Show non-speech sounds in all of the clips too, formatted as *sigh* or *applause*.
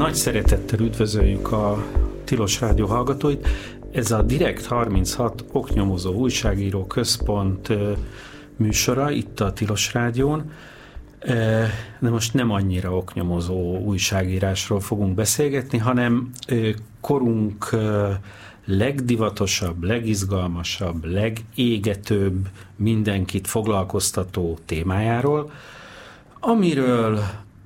Nagy szeretettel üdvözöljük a Tilos Rádió hallgatóit. Ez a Direkt 36 oknyomozó újságíró központ műsora itt a Tilos Rádión. De most nem annyira oknyomozó újságírásról fogunk beszélgetni, hanem korunk legdivatosabb, legizgalmasabb, legégetőbb, mindenkit foglalkoztató témájáról, amiről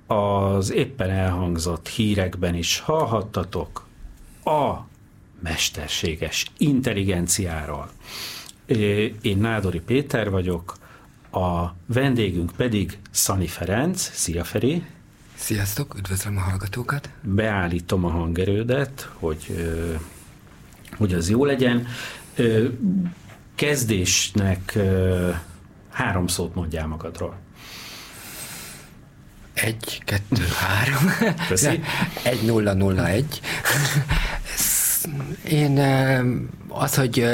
az éppen elhangzott hírekben is hallhattatok a mesterséges intelligenciáról. Én Nádori Péter vagyok, a vendégünk pedig Szani Ferenc. Szia Feri! Sziasztok, üdvözlöm a hallgatókat! Beállítom a hangerődet, hogy, hogy az jó legyen. Kezdésnek három szót mondjál magadról. Egy, kettő, három. Köszi. Egy, nulla, nulla, egy. Én az, hogy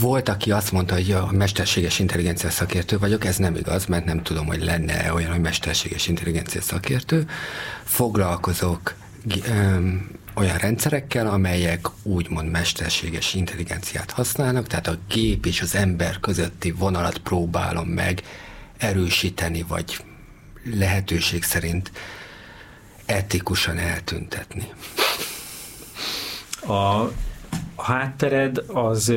volt, aki azt mondta, hogy a mesterséges intelligencia szakértő vagyok, ez nem igaz, mert nem tudom, hogy lenne olyan, hogy mesterséges intelligencia szakértő. Foglalkozok olyan rendszerekkel, amelyek úgymond mesterséges intelligenciát használnak, tehát a gép és az ember közötti vonalat próbálom meg erősíteni, vagy lehetőség szerint etikusan eltüntetni. A, háttered az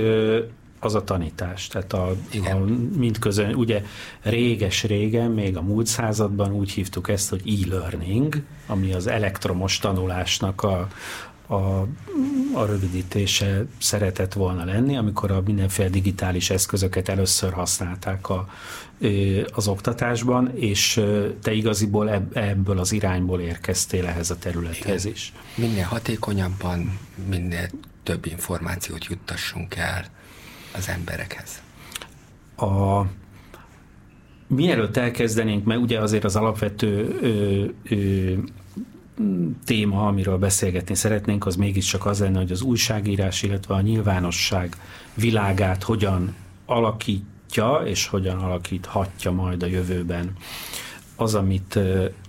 az a tanítás. Tehát a, a mindközön, ugye réges-régen, még a múlt században úgy hívtuk ezt, hogy e-learning, ami az elektromos tanulásnak a, a, a rövidítése szeretett volna lenni, amikor a mindenféle digitális eszközöket először használták a, az oktatásban, és te igaziból ebből az irányból érkeztél ehhez a területhez is. Minél hatékonyabban, minél több információt juttassunk el az emberekhez. A, mielőtt elkezdenénk, mert ugye azért az alapvető ö, ö, téma, amiről beszélgetni szeretnénk, az mégiscsak az lenne, hogy az újságírás, illetve a nyilvánosság világát hogyan alakítja, és hogyan alakíthatja majd a jövőben az, amit,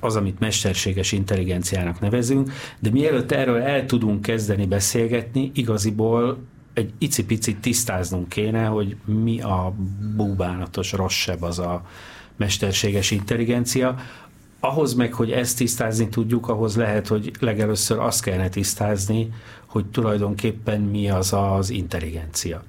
az, amit mesterséges intelligenciának nevezünk, de mielőtt erről el tudunk kezdeni beszélgetni, igaziból egy icipicit tisztáznunk kéne, hogy mi a búbánatos rosszabb az a mesterséges intelligencia. Ahhoz meg, hogy ezt tisztázni tudjuk, ahhoz lehet, hogy legelőször azt kellene tisztázni, hogy tulajdonképpen mi az az intelligencia.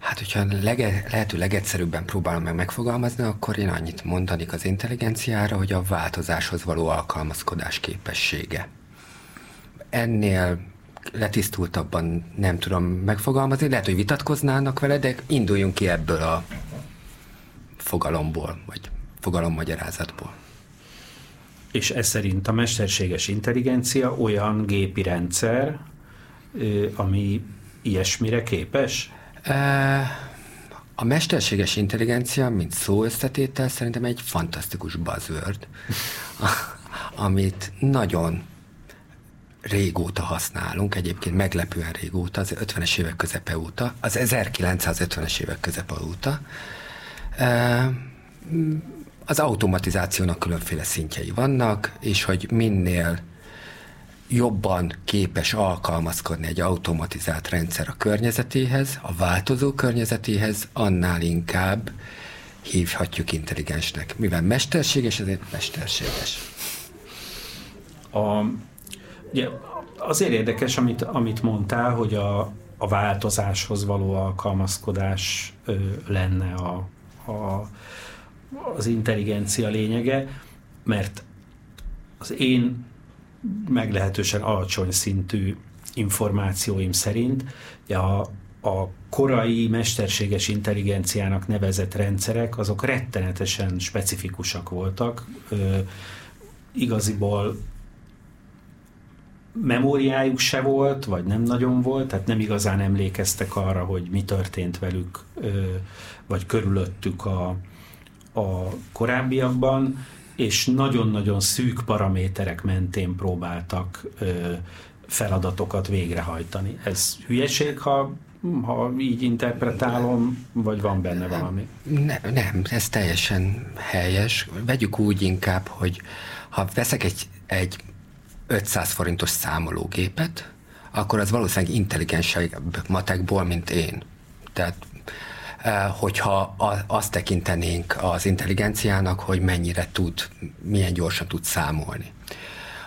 Hát, hogyha lege, lehető legegyszerűbben próbálom meg megfogalmazni, akkor én annyit mondanék az intelligenciára, hogy a változáshoz való alkalmazkodás képessége. Ennél letisztultabban nem tudom megfogalmazni, lehet, hogy vitatkoznának vele, de induljunk ki ebből a fogalomból, vagy fogalommagyarázatból. És ez szerint a mesterséges intelligencia olyan gépi rendszer, ami ilyesmire képes? A mesterséges intelligencia, mint szó összetétel, szerintem egy fantasztikus buzzword, *laughs* amit nagyon régóta használunk, egyébként meglepően régóta, az 50-es évek közepe óta, az 1950-es évek közepe óta. Az automatizációnak különféle szintjei vannak, és hogy minél jobban képes alkalmazkodni egy automatizált rendszer a környezetéhez, a változó környezetéhez, annál inkább hívhatjuk intelligensnek. Mivel mesterséges, ezért mesterséges. A, ugye, azért érdekes, amit, amit mondtál, hogy a, a változáshoz való alkalmazkodás ö, lenne a, a, az intelligencia lényege, mert az én meglehetősen alacsony szintű információim szerint a, a korai mesterséges intelligenciának nevezett rendszerek, azok rettenetesen specifikusak voltak. Ö, igaziból memóriájuk se volt, vagy nem nagyon volt, tehát nem igazán emlékeztek arra, hogy mi történt velük, ö, vagy körülöttük a, a korábbiakban, és nagyon-nagyon szűk paraméterek mentén próbáltak feladatokat végrehajtani. Ez hülyeség, ha ha így interpretálom, vagy van benne valami? Ne, nem, ez teljesen helyes. Vegyük úgy inkább, hogy ha veszek egy egy 500 forintos számológépet, akkor az valószínűleg intelligensebb matekból, mint én. Tehát eh, hogyha azt tekintenénk az intelligenciának, hogy mennyire tud, milyen gyorsan tud számolni.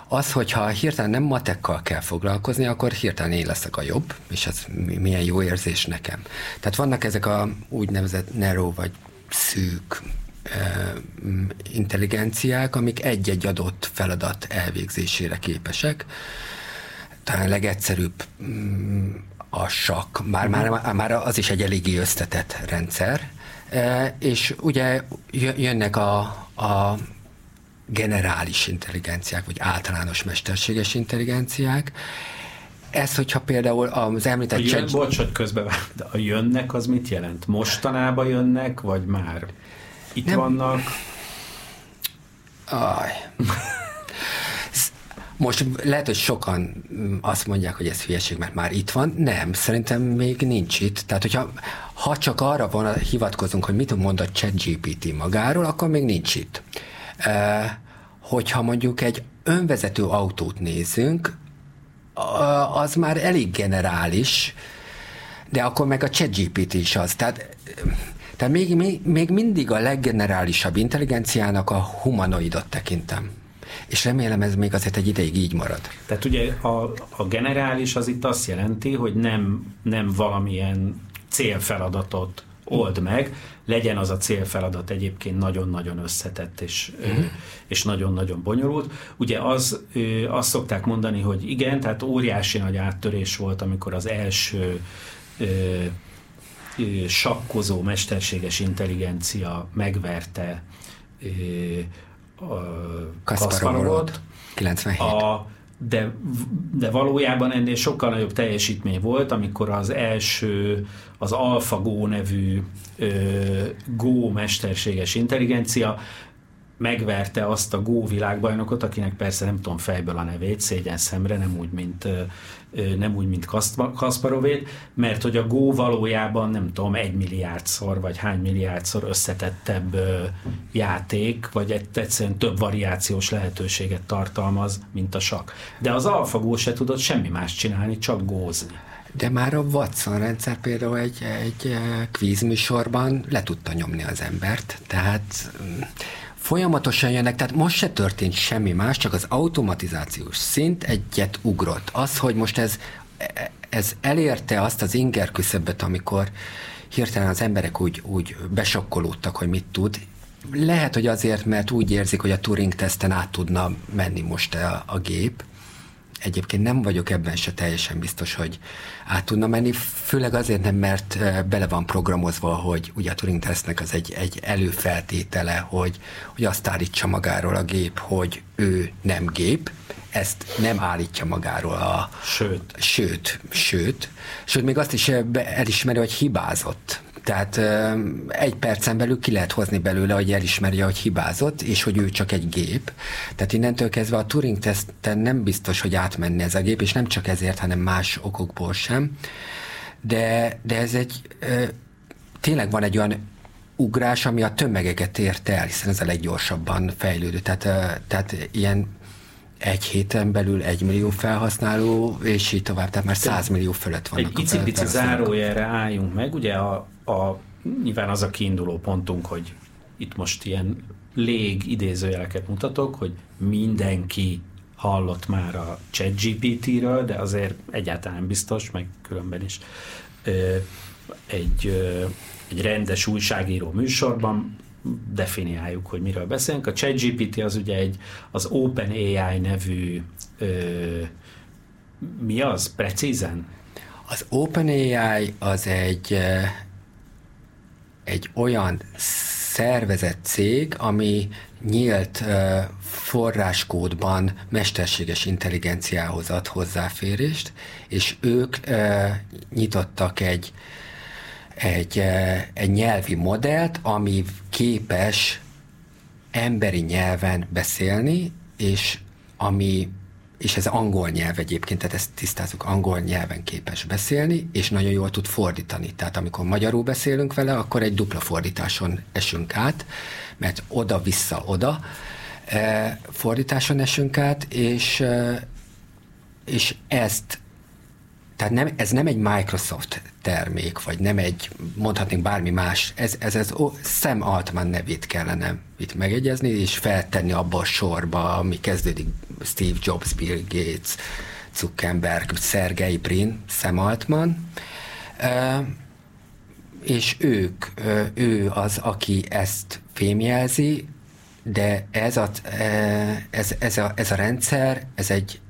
Az, hogyha hirtelen nem matekkal kell foglalkozni, akkor hirtelen én leszek a jobb, és ez milyen jó érzés nekem. Tehát vannak ezek a úgynevezett narrow vagy szűk intelligenciák, amik egy-egy adott feladat elvégzésére képesek. Talán legegyszerűbb mm, a sakk, már, már, már az is egy eléggé összetett rendszer, és ugye jönnek a, a generális intelligenciák, vagy általános mesterséges intelligenciák. Ez, hogyha például az említett... A jön, cset... Bocs, hogy közben de a jönnek az mit jelent? Mostanában jönnek, vagy már itt Nem. vannak? Aj. Most lehet, hogy sokan azt mondják, hogy ez hülyeség, mert már itt van. Nem, szerintem még nincs itt. Tehát, hogyha ha csak arra van, hivatkozunk, hogy mit mond a ChatGPT magáról, akkor még nincs itt hogyha mondjuk egy önvezető autót nézünk, az már elég generális, de akkor meg a ChatGPT is az. Tehát, tehát még, még, még mindig a leggenerálisabb intelligenciának a humanoidot tekintem. És remélem ez még azért egy ideig így marad. Tehát ugye a, a generális az itt azt jelenti, hogy nem, nem valamilyen célfeladatot old meg, legyen az a célfeladat egyébként nagyon-nagyon összetett és, mm. és nagyon-nagyon bonyolult. Ugye az, azt szokták mondani, hogy igen, tehát óriási nagy áttörés volt, amikor az első sakkozó mesterséges intelligencia megverte Kasparovot. 97. A, de, de valójában ennél sokkal nagyobb teljesítmény volt, amikor az első, az AlphaGo nevű ö, Go mesterséges intelligencia megverte azt a Go világbajnokot, akinek persze nem tudom fejből a nevét, szégyen szemre, nem úgy, mint, nem úgy, mint Kasparovét, mert hogy a Go valójában nem tudom, egy milliárdszor, vagy hány milliárdszor összetettebb játék, vagy egyszerűen több variációs lehetőséget tartalmaz, mint a sak. De az AlphaGo se tudott semmi más csinálni, csak gózni. De már a Watson rendszer például egy, egy kvízműsorban le tudta nyomni az embert, tehát folyamatosan jönnek, tehát most se történt semmi más, csak az automatizációs szint egyet ugrott. Az, hogy most ez, ez elérte azt az inger küszöböt, amikor hirtelen az emberek úgy, úgy besokkolódtak, hogy mit tud, lehet, hogy azért, mert úgy érzik, hogy a Turing teszten át tudna menni most a, a gép, Egyébként nem vagyok ebben se teljesen biztos, hogy át tudna menni, főleg azért nem, mert bele van programozva, hogy ugye a Turing tesznek az egy, egy előfeltétele, hogy, hogy azt állítsa magáról a gép, hogy ő nem gép, ezt nem állítja magáról a... Sőt. Sőt, sőt. Sőt, még azt is elismeri, hogy hibázott. Tehát egy percen belül ki lehet hozni belőle, hogy elismerje, hogy hibázott, és hogy ő csak egy gép. Tehát innentől kezdve a Turing teszten nem biztos, hogy átmenne ez a gép, és nem csak ezért, hanem más okokból sem. De, de ez egy tényleg van egy olyan ugrás, ami a tömegeket érte el, hiszen ez a leggyorsabban fejlődő. Tehát, tehát ilyen egy héten belül egy millió felhasználó, és így tovább, tehát már 100 millió fölött vannak. Egy icipici zárójelre álljunk meg, ugye a, a, nyilván az a kiinduló pontunk, hogy itt most ilyen lég idézőjeleket mutatok, hogy mindenki hallott már a ChatGPT-ről, de azért egyáltalán biztos, meg különben is ö, egy, ö, egy rendes újságíró műsorban definiáljuk, hogy miről beszélünk. A ChatGPT az ugye egy, az OpenAI nevű ö, mi az precízen? Az OpenAI az egy egy olyan szervezett cég, ami nyílt forráskódban mesterséges intelligenciához ad hozzáférést, és ők nyitottak egy egy, egy nyelvi modellt, ami képes emberi nyelven beszélni, és ami és ez angol nyelv egyébként, tehát ezt tisztázunk, angol nyelven képes beszélni, és nagyon jól tud fordítani. Tehát amikor magyarul beszélünk vele, akkor egy dupla fordításon esünk át, mert oda-vissza-oda, fordításon esünk át, és, és ezt tehát nem, ez nem egy Microsoft termék, vagy nem egy, mondhatnénk bármi más, ez, ez, ez Sam Altman nevét kellene itt megegyezni, és feltenni abba a sorba, ami kezdődik Steve Jobs, Bill Gates, Zuckerberg, Sergey Brin, Sam Altman, és ők, ő az, aki ezt fémjelzi, de ez a, ez, ez, a, ez a rendszer, ez egy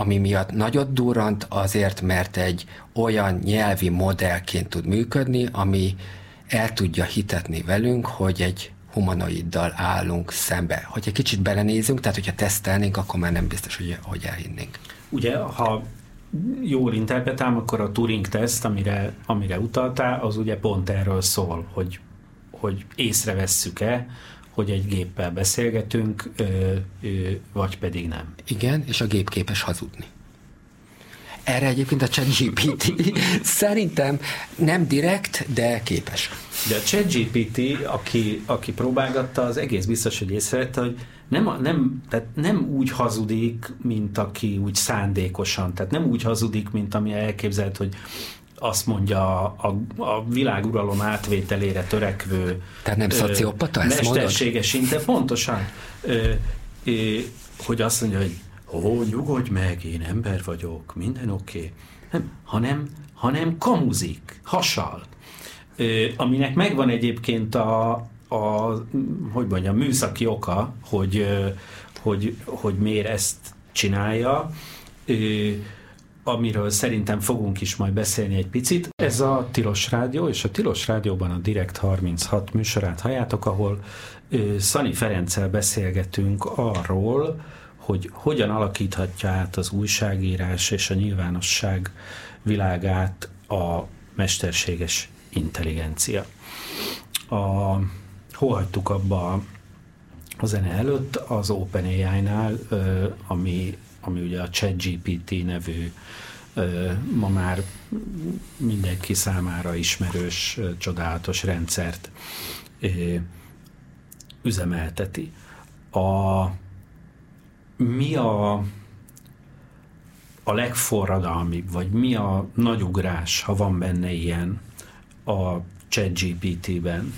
ami miatt nagyot durrant azért, mert egy olyan nyelvi modellként tud működni, ami el tudja hitetni velünk, hogy egy humanoiddal állunk szembe. Hogy egy kicsit belenézünk, tehát hogyha tesztelnénk, akkor már nem biztos, hogy, hogy elhinnénk. Ugye, ha jól interpretálom, akkor a Turing-teszt, amire, amire utaltál, az ugye pont erről szól, hogy, hogy észrevesszük-e, hogy egy géppel beszélgetünk, vagy pedig nem. Igen, és a gép képes hazudni. Erre egyébként a ChatGPT szerintem nem direkt, de képes. De a ChatGPT, aki, aki próbálgatta, az egész biztos, hogy észrevette, hogy nem, nem, tehát nem úgy hazudik, mint aki úgy szándékosan, tehát nem úgy hazudik, mint ami elképzelt, hogy azt mondja a, a világuralom átvételére törekvő Tehát nem szociopata, ezt mesterséges inte, pontosan, ö, ö, hogy azt mondja, hogy ó, nyugodj meg, én ember vagyok, minden oké. Okay. Nem, hanem, hanem kamuzik, hasal. Ö, aminek megvan egyébként a, a hogy mondjam, műszaki oka, hogy, hogy, hogy miért ezt csinálja. Amiről szerintem fogunk is majd beszélni egy picit. Ez a Tilos Rádió, és a Tilos Rádióban a Direkt 36 műsorát halljátok, ahol Szani Ferenccel beszélgetünk arról, hogy hogyan alakíthatja át az újságírás és a nyilvánosság világát a mesterséges intelligencia. A, hol hagytuk abba a zene előtt az OpenAI-nál, ami ami ugye a ChatGPT nevű ma már mindenki számára ismerős, csodálatos rendszert üzemelteti. A, mi a, a legforradalmibb, vagy mi a nagy ugrás, ha van benne ilyen a ChatGPT-ben?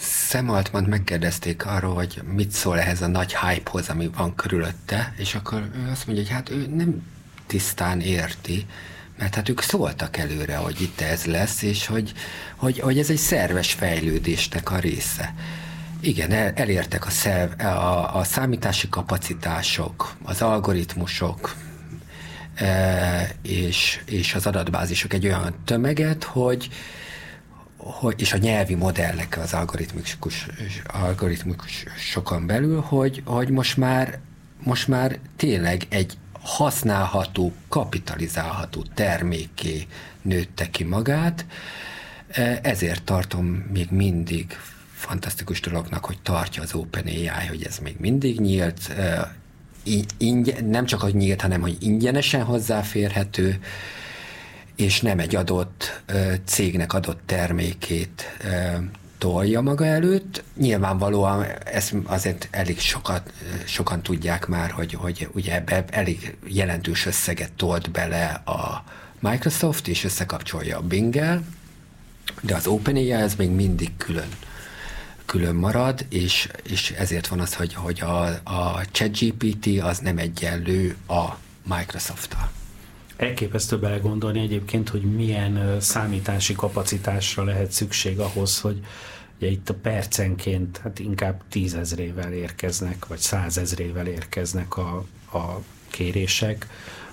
Sam Altman megkérdezték arról, hogy mit szól ehhez a nagy hypehoz, ami van körülötte, és akkor ő azt mondja, hogy hát ő nem tisztán érti, mert hát ők szóltak előre, hogy itt ez lesz, és hogy, hogy, hogy ez egy szerves fejlődésnek a része. Igen, el, elértek a, szerv, a, a számítási kapacitások, az algoritmusok, e, és, és az adatbázisok egy olyan tömeget, hogy, hogy, és a nyelvi modellek az algoritmikus, algoritmikus sokan belül, hogy, hogy most már most már tényleg egy használható, kapitalizálható terméké nőtte ki magát, e, ezért tartom még mindig fantasztikus dolognak, hogy tartja az OpenAI, hogy ez még mindig nyílt, e, ingyen, nem csak, hogy nyílt, hanem, hogy ingyenesen hozzáférhető, és nem egy adott cégnek adott termékét tolja maga előtt. Nyilvánvalóan ezt azért elég sokat, sokan tudják már, hogy, hogy ugye ebbe elég jelentős összeget tolt bele a Microsoft, és összekapcsolja a Bing-el, de az OpenAI ez még mindig külön külön marad, és, és ezért van az, hogy, hogy a, a ChatGPT az nem egyenlő a Microsoft-tal. Elképesztő belegondolni egyébként, hogy milyen számítási kapacitásra lehet szükség ahhoz, hogy ugye itt a percenként hát inkább tízezrével érkeznek, vagy százezrével érkeznek a, a kérések,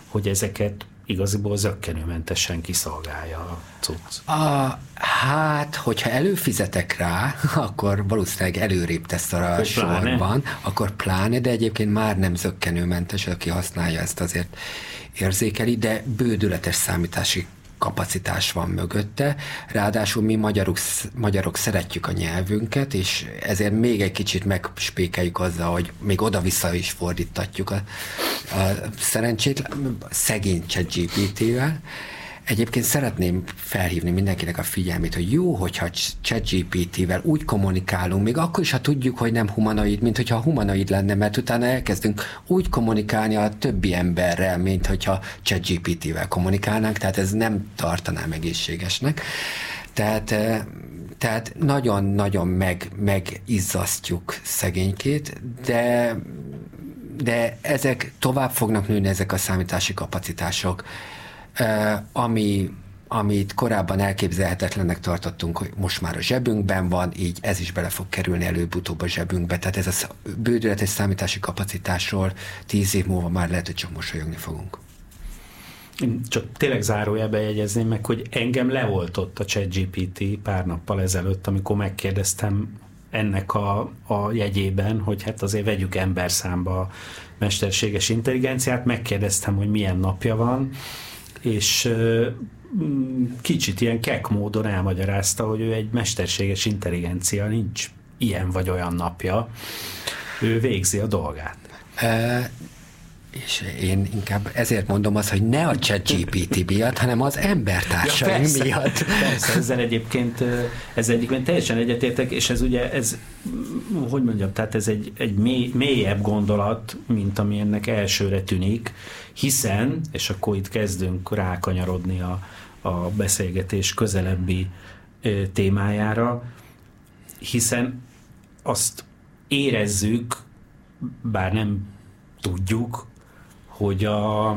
hogy ezeket igaziból zöggenőmentesen kiszolgálja a cucc. A, hát, hogyha előfizetek rá, *laughs* akkor valószínűleg előrébb tesz a sorban, pláne. akkor pláne, de egyébként már nem zöggenőmentes, aki használja ezt azért érzékeli, de bődületes számítási kapacitás van mögötte. Ráadásul mi magyarok, magyarok szeretjük a nyelvünket, és ezért még egy kicsit megspékeljük azzal, hogy még oda-vissza is fordítatjuk a, a szerencsét szegény GPT-vel. Egyébként szeretném felhívni mindenkinek a figyelmét, hogy jó, hogyha ChatGPT-vel úgy kommunikálunk, még akkor is, ha tudjuk, hogy nem humanoid, mint hogyha humanoid lenne, mert utána elkezdünk úgy kommunikálni a többi emberrel, mint hogyha ChatGPT-vel kommunikálnánk, tehát ez nem tartanám egészségesnek. Tehát eh, tehát nagyon-nagyon meg, megizzasztjuk szegénykét, de, de ezek tovább fognak nőni, ezek a számítási kapacitások, ami, amit korábban elképzelhetetlennek tartottunk, hogy most már a zsebünkben van, így ez is bele fog kerülni előbb-utóbb a zsebünkbe. Tehát ez a bődületes számítási kapacitásról tíz év múlva már lehet, hogy csak mosolyogni fogunk. Én csak tényleg zárójelbe jegyezném meg, hogy engem leoltott a ChatGPT pár nappal ezelőtt, amikor megkérdeztem ennek a, a jegyében, hogy hát azért vegyük emberszámba a mesterséges intelligenciát, megkérdeztem, hogy milyen napja van, és mm, kicsit ilyen kek módon elmagyarázta, hogy ő egy mesterséges intelligencia, nincs ilyen vagy olyan napja, ő végzi a dolgát. És én inkább ezért mondom azt, hogy ne a ChatGPT miatt, hanem az embertársaim ja, persze, miatt. Persze, ezzel egyébként, ez egyébként teljesen egyetértek, és ez ugye, ez, hogy mondjam, tehát ez egy, egy mély, mélyebb gondolat, mint ami ennek elsőre tűnik, hiszen, és akkor itt kezdünk rákanyarodni a, a beszélgetés közelebbi témájára, hiszen azt érezzük, bár nem tudjuk, hogy a,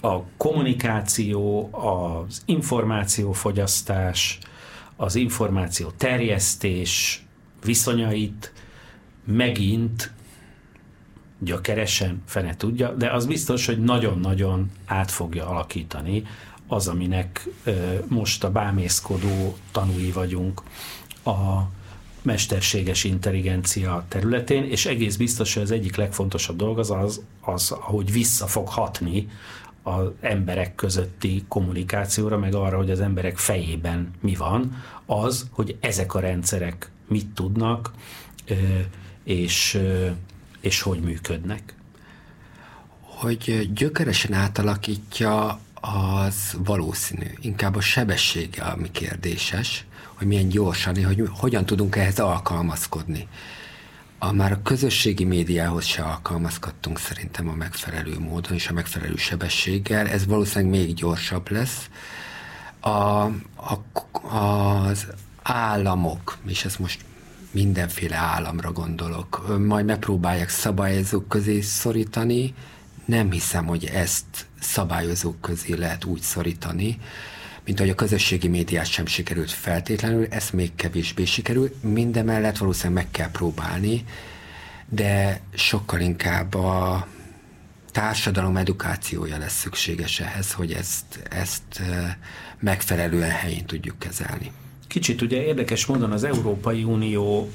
a kommunikáció, az információfogyasztás, az információ terjesztés viszonyait megint gyökeresen, fene tudja, de az biztos, hogy nagyon-nagyon át fogja alakítani az, aminek most a bámészkodó tanúi vagyunk a mesterséges intelligencia területén, és egész biztos, hogy az egyik legfontosabb dolog az, az, az hogy vissza fog hatni az emberek közötti kommunikációra, meg arra, hogy az emberek fejében mi van, az, hogy ezek a rendszerek mit tudnak, és, és hogy működnek. Hogy gyökeresen átalakítja, az valószínű. Inkább a sebessége, ami kérdéses hogy milyen gyorsan, hogy hogyan tudunk ehhez alkalmazkodni. A már a közösségi médiához se alkalmazkodtunk szerintem a megfelelő módon és a megfelelő sebességgel. Ez valószínűleg még gyorsabb lesz. A, a, az államok, és ez most mindenféle államra gondolok, majd megpróbálják szabályozók közé szorítani, nem hiszem, hogy ezt szabályozók közé lehet úgy szorítani, mint ahogy a közösségi médiát sem sikerült feltétlenül, ez még kevésbé sikerül, mindemellett valószínűleg meg kell próbálni, de sokkal inkább a társadalom edukációja lesz szükséges ehhez, hogy ezt, ezt megfelelően helyén tudjuk kezelni. Kicsit ugye érdekes módon az Európai Unió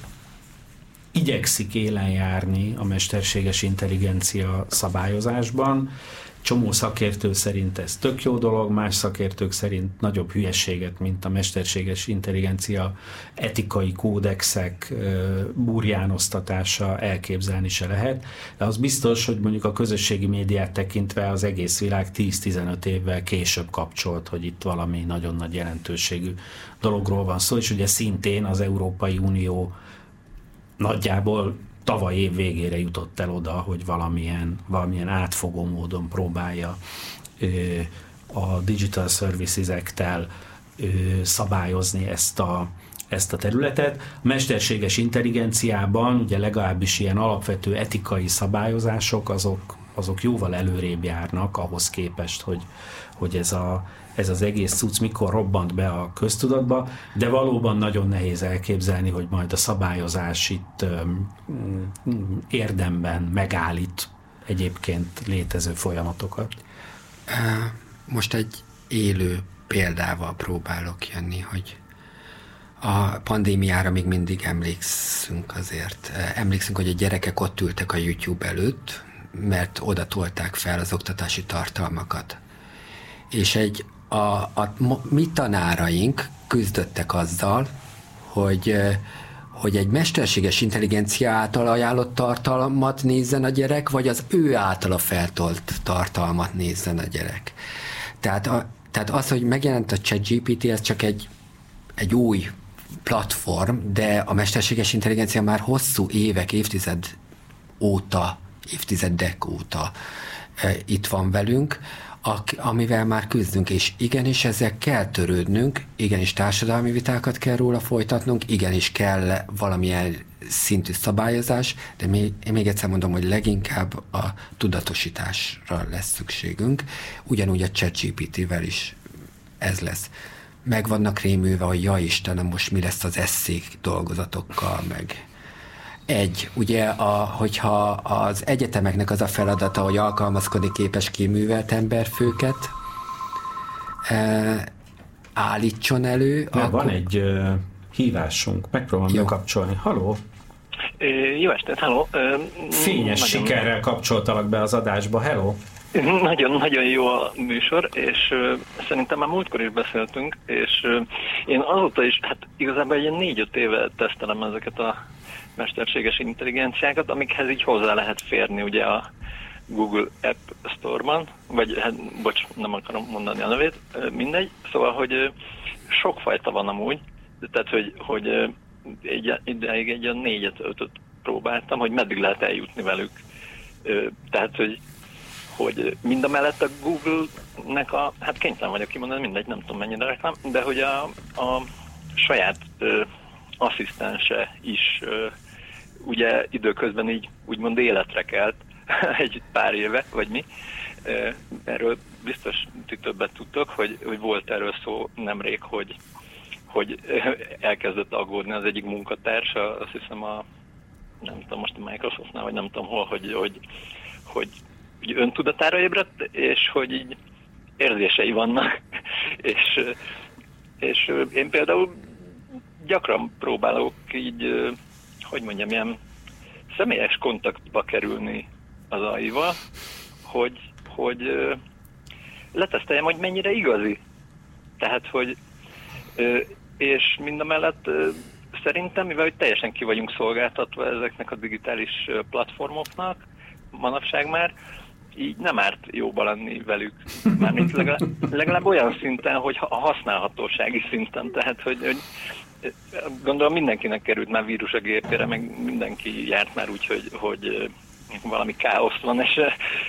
igyekszik élen járni a mesterséges intelligencia szabályozásban, Csomó szakértő szerint ez tök jó dolog, más szakértők szerint nagyobb hülyeséget, mint a mesterséges intelligencia etikai kódexek burjánoztatása elképzelni se lehet. De az biztos, hogy mondjuk a közösségi médiát tekintve az egész világ 10-15 évvel később kapcsolt, hogy itt valami nagyon nagy jelentőségű dologról van szó, és ugye szintén az Európai Unió nagyjából tavaly év végére jutott el oda, hogy valamilyen, valamilyen átfogó módon próbálja a Digital Services Act-tel szabályozni ezt a, ezt a területet. A mesterséges intelligenciában ugye legalábbis ilyen alapvető etikai szabályozások azok, azok jóval előrébb járnak ahhoz képest, hogy, hogy ez a, ez az egész cucc mikor robbant be a köztudatba, de valóban nagyon nehéz elképzelni, hogy majd a szabályozás itt érdemben megállít egyébként létező folyamatokat. Most egy élő példával próbálok jönni, hogy a pandémiára még mindig emlékszünk azért. Emlékszünk, hogy a gyerekek ott ültek a YouTube előtt, mert oda tolták fel az oktatási tartalmakat. És egy a, a mi tanáraink küzdöttek azzal, hogy hogy egy mesterséges intelligencia által ajánlott tartalmat nézzen a gyerek, vagy az ő általa feltolt tartalmat nézzen a gyerek. Tehát a, Tehát az, hogy megjelent a ChatGPT, ez csak egy, egy új platform, de a mesterséges intelligencia már hosszú évek, évtized óta, évtizedek óta itt van velünk, amivel már küzdünk, és igenis ezzel kell törődnünk, igenis társadalmi vitákat kell róla folytatnunk, igenis kell valamilyen szintű szabályozás, de még, én még egyszer mondom, hogy leginkább a tudatosításra lesz szükségünk, ugyanúgy a ChatGPT-vel is ez lesz. Meg vannak rémülve, hogy ja Istenem, most mi lesz az eszék dolgozatokkal, meg egy, ugye, a, hogyha az egyetemeknek az a feladata, hogy alkalmazkodni képes kiművelt emberfőket e, állítson elő. Ja, akkor... Van egy uh, hívásunk, megpróbálom Jó. kapcsolni. Haló? Jó estét, hello. Fényes nagyon... sikerrel kapcsoltalak be az adásba, hello. Nagyon-nagyon jó a műsor, és szerintem már múltkor is beszéltünk, és én azóta is, hát igazából egy négy-öt éve tesztelem ezeket a mesterséges intelligenciákat, amikhez így hozzá lehet férni ugye a Google App Store-ban, vagy hát, bocs, nem akarom mondani a nevét, mindegy. Szóval, hogy sokfajta van amúgy, tehát, hogy, hogy egy, ideig egy olyan négyet, ötöt próbáltam, hogy meddig lehet eljutni velük. Tehát, hogy, hogy mind a mellett a Google-nek a, hát kénytelen vagyok kimondani, mindegy, nem tudom mennyire reklám, de hogy a, a saját asszisztense is ugye időközben így úgymond életre kelt *laughs* egy pár éve, vagy mi. Erről biztos ti többet tudtok, hogy, hogy volt erről szó nemrég, hogy, hogy *laughs* elkezdett aggódni az egyik munkatársa, azt hiszem a nem tudom, most a Microsoftnál, vagy nem tudom hol, hogy, hogy, hogy, hogy öntudatára ébredt, és hogy így érzései vannak. *laughs* és, és én például gyakran próbálok így, hogy mondjam, ilyen személyes kontaktba kerülni az AI-val, hogy, hogy leteszteljem, hogy mennyire igazi. Tehát, hogy és mind a mellett szerintem, mivel hogy teljesen ki vagyunk szolgáltatva ezeknek a digitális platformoknak, manapság már, így nem árt jóba lenni velük. Mármint legalább, legalább olyan szinten, hogy a használhatósági szinten, tehát hogy, hogy gondolom mindenkinek került már vírus a gépére, meg mindenki járt már úgy, hogy, hogy valami káosz van, és,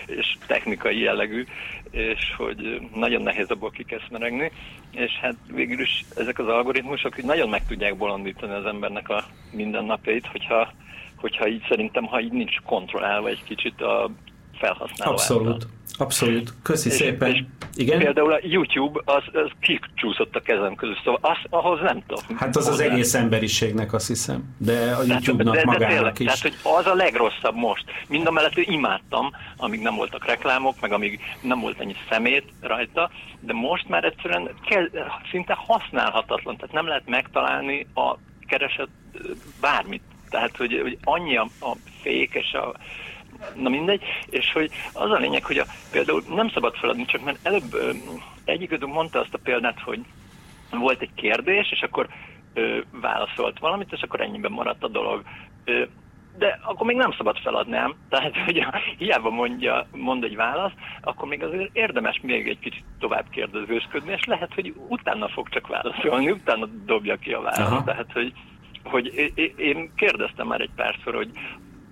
és technikai jellegű, és hogy nagyon nehéz abból kikeszmeregni, és hát végül is ezek az algoritmusok hogy nagyon meg tudják bolondítani az embernek a mindennapjait, hogyha, hogyha így szerintem, ha így nincs kontrollálva egy kicsit a felhasználó Abszolút. Által. Abszolút. Köszi és, szépen. És Igen? Például a YouTube, az, az kicsúszott a kezem közül, szóval az, ahhoz nem tudom. Hát az hozzá. az egész emberiségnek azt hiszem, de a YouTube-nak de, de, magának tényleg, is. Tehát, hogy az a legrosszabb most. Mind a mellett imádtam, amíg nem voltak reklámok, meg amíg nem volt ennyi szemét rajta, de most már egyszerűen kell, szinte használhatatlan, tehát nem lehet megtalálni a keresett bármit. Tehát, hogy, hogy annyi a, a fékes, a, na mindegy, és hogy az a lényeg, hogy a, például nem szabad feladni, csak mert előbb egyikőtünk mondta azt a példát, hogy volt egy kérdés, és akkor ö, válaszolt valamit, és akkor ennyiben maradt a dolog. Ö, de akkor még nem szabad feladni, nem? Tehát, hogy hiába mondja, mond egy választ, akkor még azért érdemes még egy kicsit tovább kérdezősködni, és lehet, hogy utána fog csak válaszolni, utána dobja ki a választ. Aha. Tehát, hogy, hogy én kérdeztem már egy párszor, hogy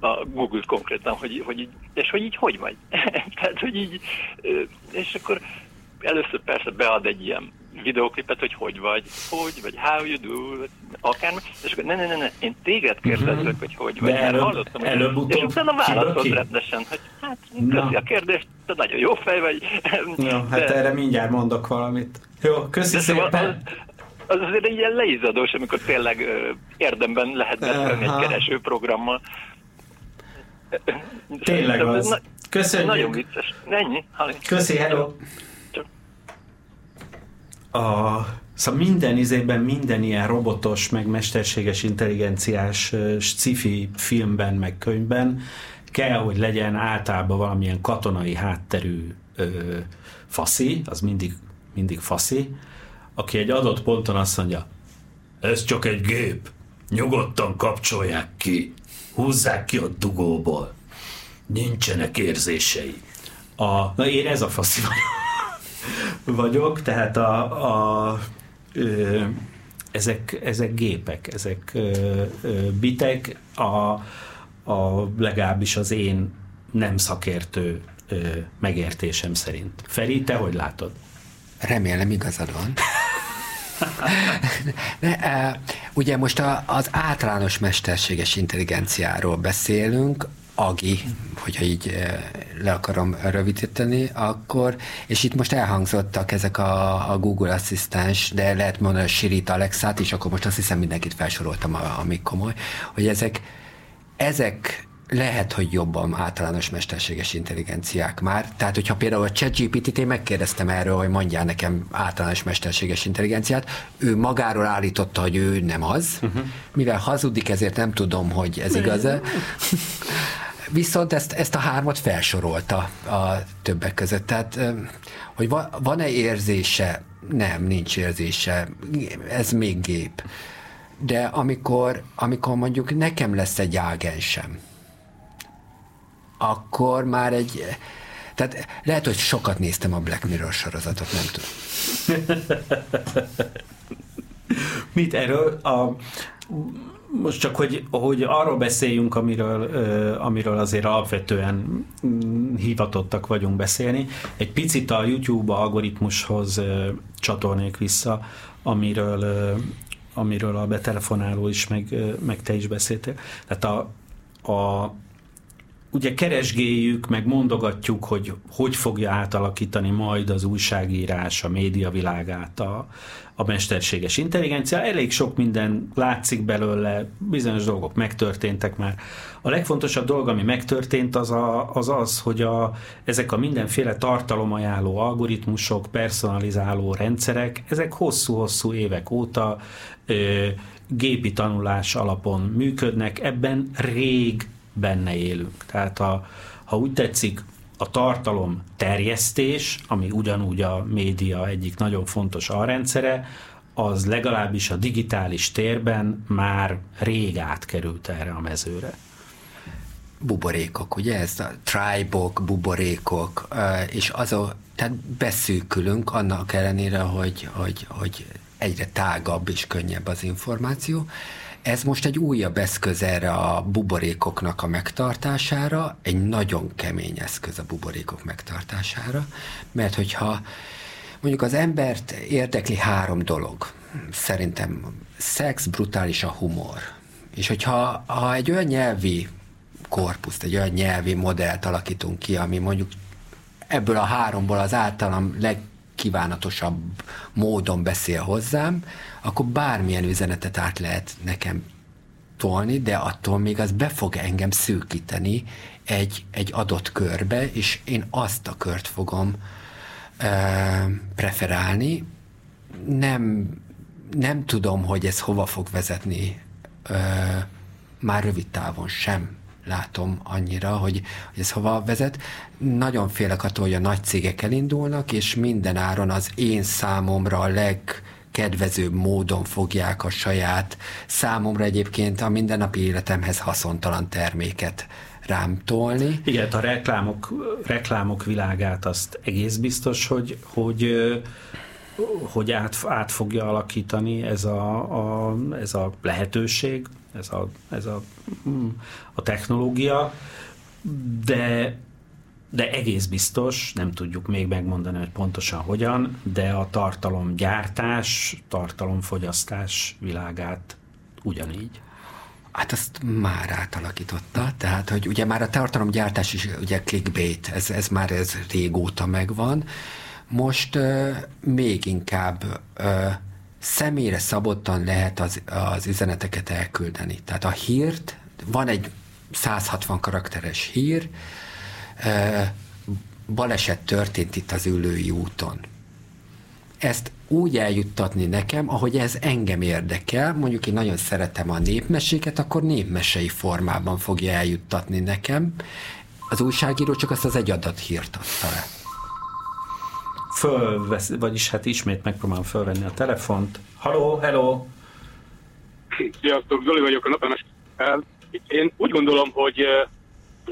a Google konkrétan, hogy, hogy így, és hogy így hogy vagy? *laughs* Tehát, hogy így, és akkor először persze bead egy ilyen videóklipet, hogy hogy vagy, hogy, vagy how you do, akármi, és akkor ne, ne, ne, ne én téged kérdezlek, uh-huh. hogy hogy vagy, előbb, hallottam, hogy előbb és utána válaszod rendesen, hogy hát, köszi a kérdést, te nagyon jó fej vagy. Hát de, erre mindjárt mondok valamit. Jó, köszi szóval szépen. Az, az azért egy ilyen leizadós, amikor tényleg ö, érdemben lehet beszélni egy keresőprogrammal. Tényleg az. Köszönjük. Nagyon vicces. Ennyi. Köszi, hello. A, szóval minden izében, minden ilyen robotos, meg mesterséges intelligenciás sci-fi filmben, meg könyvben kell, hogy legyen általában valamilyen katonai hátterű ö, faszi, az mindig, mindig faszi, aki egy adott ponton azt mondja, ez csak egy gép, nyugodtan kapcsolják ki húzzák ki a dugóból. Nincsenek érzései. A, na én ez a faszi vagyok. tehát a, a ö, ezek, ezek gépek, ezek ö, ö, bitek, a, a legalábbis az én nem szakértő ö, megértésem szerint. Feri, te hogy látod? Remélem igazad van. De, e, ugye most a, az általános mesterséges intelligenciáról beszélünk, AGI, hogyha így e, le akarom rövidíteni, akkor, és itt most elhangzottak ezek a, a Google asszisztens, de lehet mondani a Siri-t, Alexát is, akkor most azt hiszem mindenkit felsoroltam, ami komoly, hogy ezek, ezek lehet, hogy jobban általános mesterséges intelligenciák már. Tehát, hogyha például a ChatGPT-t én megkérdeztem erről, hogy mondjál nekem általános mesterséges intelligenciát, ő magáról állította, hogy ő nem az, uh-huh. mivel hazudik, ezért nem tudom, hogy ez igaz-e. *laughs* Viszont ezt, ezt a hármat felsorolta a többek között. Tehát, hogy van-e érzése? Nem, nincs érzése. Ez még gép. De amikor, amikor mondjuk nekem lesz egy ágensem, akkor már egy... Tehát lehet, hogy sokat néztem a Black Mirror sorozatot, nem tudom. *laughs* Mit erről? A, most csak, hogy, hogy arról beszéljünk, amiről, amiről azért alapvetően mm, hivatottak vagyunk beszélni. Egy picit a YouTube algoritmushoz csatolnék vissza, amiről, amiről a betelefonáló is, meg, meg te is beszéltél. Tehát a, a ugye keresgéljük, meg mondogatjuk, hogy hogy fogja átalakítani majd az újságírás, a média világát a, a mesterséges intelligencia. Elég sok minden látszik belőle, bizonyos dolgok megtörténtek már. A legfontosabb dolog, ami megtörtént, az a, az, az, hogy a, ezek a mindenféle tartalomajánló algoritmusok, personalizáló rendszerek, ezek hosszú-hosszú évek óta ö, gépi tanulás alapon működnek, ebben rég benne élünk. Tehát a, ha úgy tetszik, a tartalom terjesztés, ami ugyanúgy a média egyik nagyon fontos alrendszere, az legalábbis a digitális térben már rég átkerült erre a mezőre. Buborékok, ugye ez a tribok, buborékok, és az a, tehát beszűkülünk annak ellenére, hogy, hogy, hogy egyre tágabb és könnyebb az információ, ez most egy újabb eszköz erre a buborékoknak a megtartására, egy nagyon kemény eszköz a buborékok megtartására, mert hogyha mondjuk az embert érdekli három dolog, szerintem szex, brutális a humor. És hogyha ha egy olyan nyelvi korpuszt, egy olyan nyelvi modellt alakítunk ki, ami mondjuk ebből a háromból az általam leg, legkívánatosabb módon beszél hozzám, akkor bármilyen üzenetet át lehet nekem tolni, de attól még az be fog engem szűkíteni egy, egy adott körbe, és én azt a kört fogom ö, preferálni. Nem, nem tudom, hogy ez hova fog vezetni ö, már rövid távon sem látom annyira, hogy, ez hova vezet. Nagyon félek attól, hogy a nagy cégek elindulnak, és minden áron az én számomra a leg kedvezőbb módon fogják a saját számomra egyébként a mindennapi életemhez haszontalan terméket rám tolni. Igen, a reklámok, reklámok világát azt egész biztos, hogy, hogy hogy át, át fogja alakítani ez a, a, ez a lehetőség, ez a, ez a, a technológia, de de egész biztos, nem tudjuk még megmondani, hogy pontosan hogyan, de a tartalomgyártás, tartalomfogyasztás világát ugyanígy. Hát azt már átalakította, tehát hogy ugye már a tartalomgyártás is ugye clickbait, ez, ez már ez régóta megvan. Most uh, még inkább uh, személyre szabottan lehet az, az üzeneteket elküldeni. Tehát a hírt, van egy 160 karakteres hír, baleset történt itt az ülői úton. Ezt úgy eljuttatni nekem, ahogy ez engem érdekel, mondjuk én nagyon szeretem a népmeséket, akkor népmesei formában fogja eljuttatni nekem. Az újságíró csak azt az egy adat hírt adta le fölvesz, vagyis hát ismét megpróbálom fölvenni a telefont. Haló, hello! Sziasztok, Zoli vagyok a napemes. Én úgy gondolom, hogy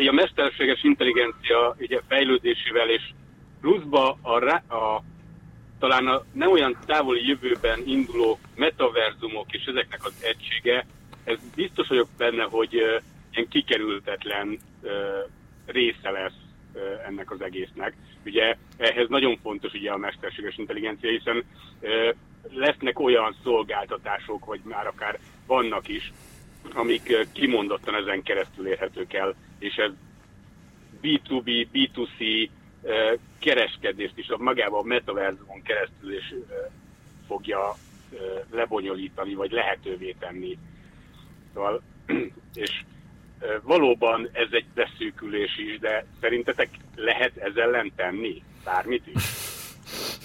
a mesterséges intelligencia ugye fejlődésével és pluszba a, a talán a nem olyan távoli jövőben induló metaverzumok és ezeknek az egysége, ez biztos vagyok benne, hogy ilyen kikerültetlen része lesz ennek az egésznek. Ugye ehhez nagyon fontos ugye a mesterséges intelligencia, hiszen lesznek olyan szolgáltatások, vagy már akár vannak is, amik kimondottan ezen keresztül érhetők el, és ez B2B, B2C kereskedést is magában a metaverzumon keresztül is fogja lebonyolítani, vagy lehetővé tenni. Szóval, *clears throat* és valóban ez egy beszűkülés is, de szerintetek lehet ezzel ellen tenni bármit is?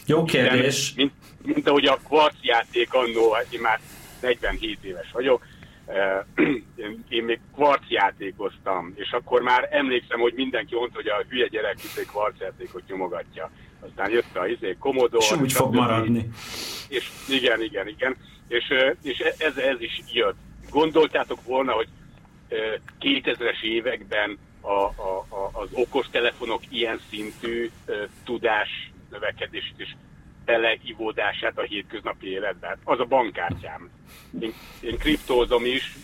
Jó kérdés. Mint, mint, mint ahogy a kvarc játék annó, én már 47 éves vagyok, *clears throat* én, még kvarc játékoztam, és akkor már emlékszem, hogy mindenki mondta, hogy a hülye gyerek egy kvarc játékot nyomogatja. Aztán jött a izé, Commodore. És úgy fog maradni. És igen, igen, igen. És, és ez, ez is jött. Gondoltátok volna, hogy 2000-es években a, a, a, az okostelefonok ilyen szintű tudás növekedését és beleivódását a hétköznapi életben. Az a bankkártyám. Én, én kriptózom is,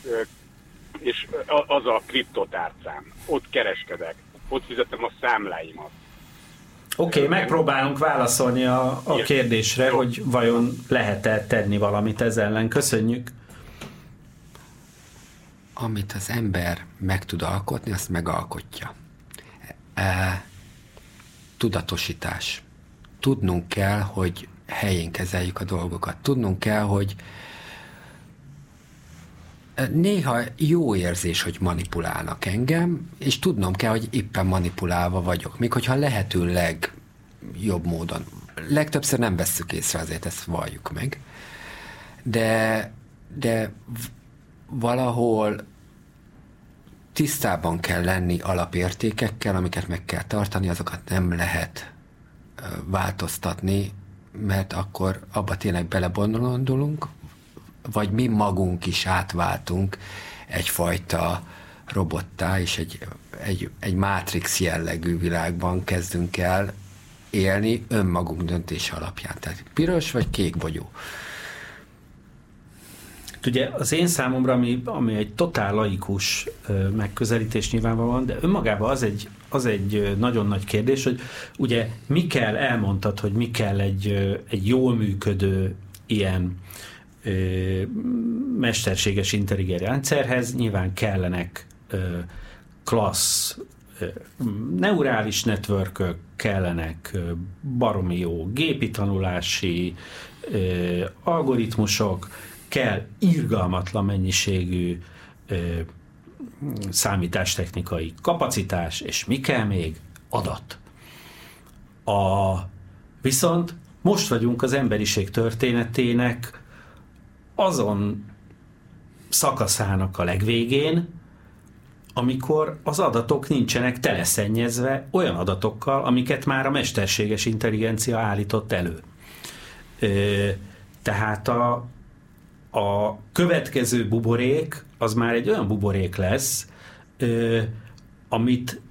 és az a kriptotárcám. Ott kereskedek, ott fizetem a számláimat. Oké, okay, megpróbálunk válaszolni a, a kérdésre, hogy vajon lehet-e tenni valamit ezzel ellen. Köszönjük! Amit az ember meg tud alkotni, azt megalkotja. E, tudatosítás tudnunk kell, hogy helyén kezeljük a dolgokat. Tudnunk kell, hogy néha jó érzés, hogy manipulálnak engem, és tudnom kell, hogy éppen manipulálva vagyok. Még hogyha lehető legjobb módon. Legtöbbször nem vesszük észre, azért ezt valljuk meg. De, de valahol tisztában kell lenni alapértékekkel, amiket meg kell tartani, azokat nem lehet változtatni, mert akkor abba tényleg belebondolunk, vagy mi magunk is átváltunk egyfajta robottá, és egy, egy, egy Matrix jellegű világban kezdünk el élni önmagunk döntése alapján. Tehát piros vagy kék bogyó. Ugye az én számomra, ami, ami egy totál laikus megközelítés nyilvánvalóan, de önmagában az egy, az egy nagyon nagy kérdés, hogy ugye mi kell, elmondtad, hogy mi kell egy, egy jól működő ilyen ö, mesterséges intelligencia rendszerhez, nyilván kellenek ö, klassz neurális networkök, kellenek baromi jó gépi tanulási algoritmusok, kell irgalmatlan mennyiségű ö, számítástechnikai kapacitás, és mi kell még? Adat. A, viszont most vagyunk az emberiség történetének azon szakaszának a legvégén, amikor az adatok nincsenek teleszennyezve olyan adatokkal, amiket már a mesterséges intelligencia állított elő. Ö, tehát a, a következő buborék az már egy olyan buborék lesz, ö, amit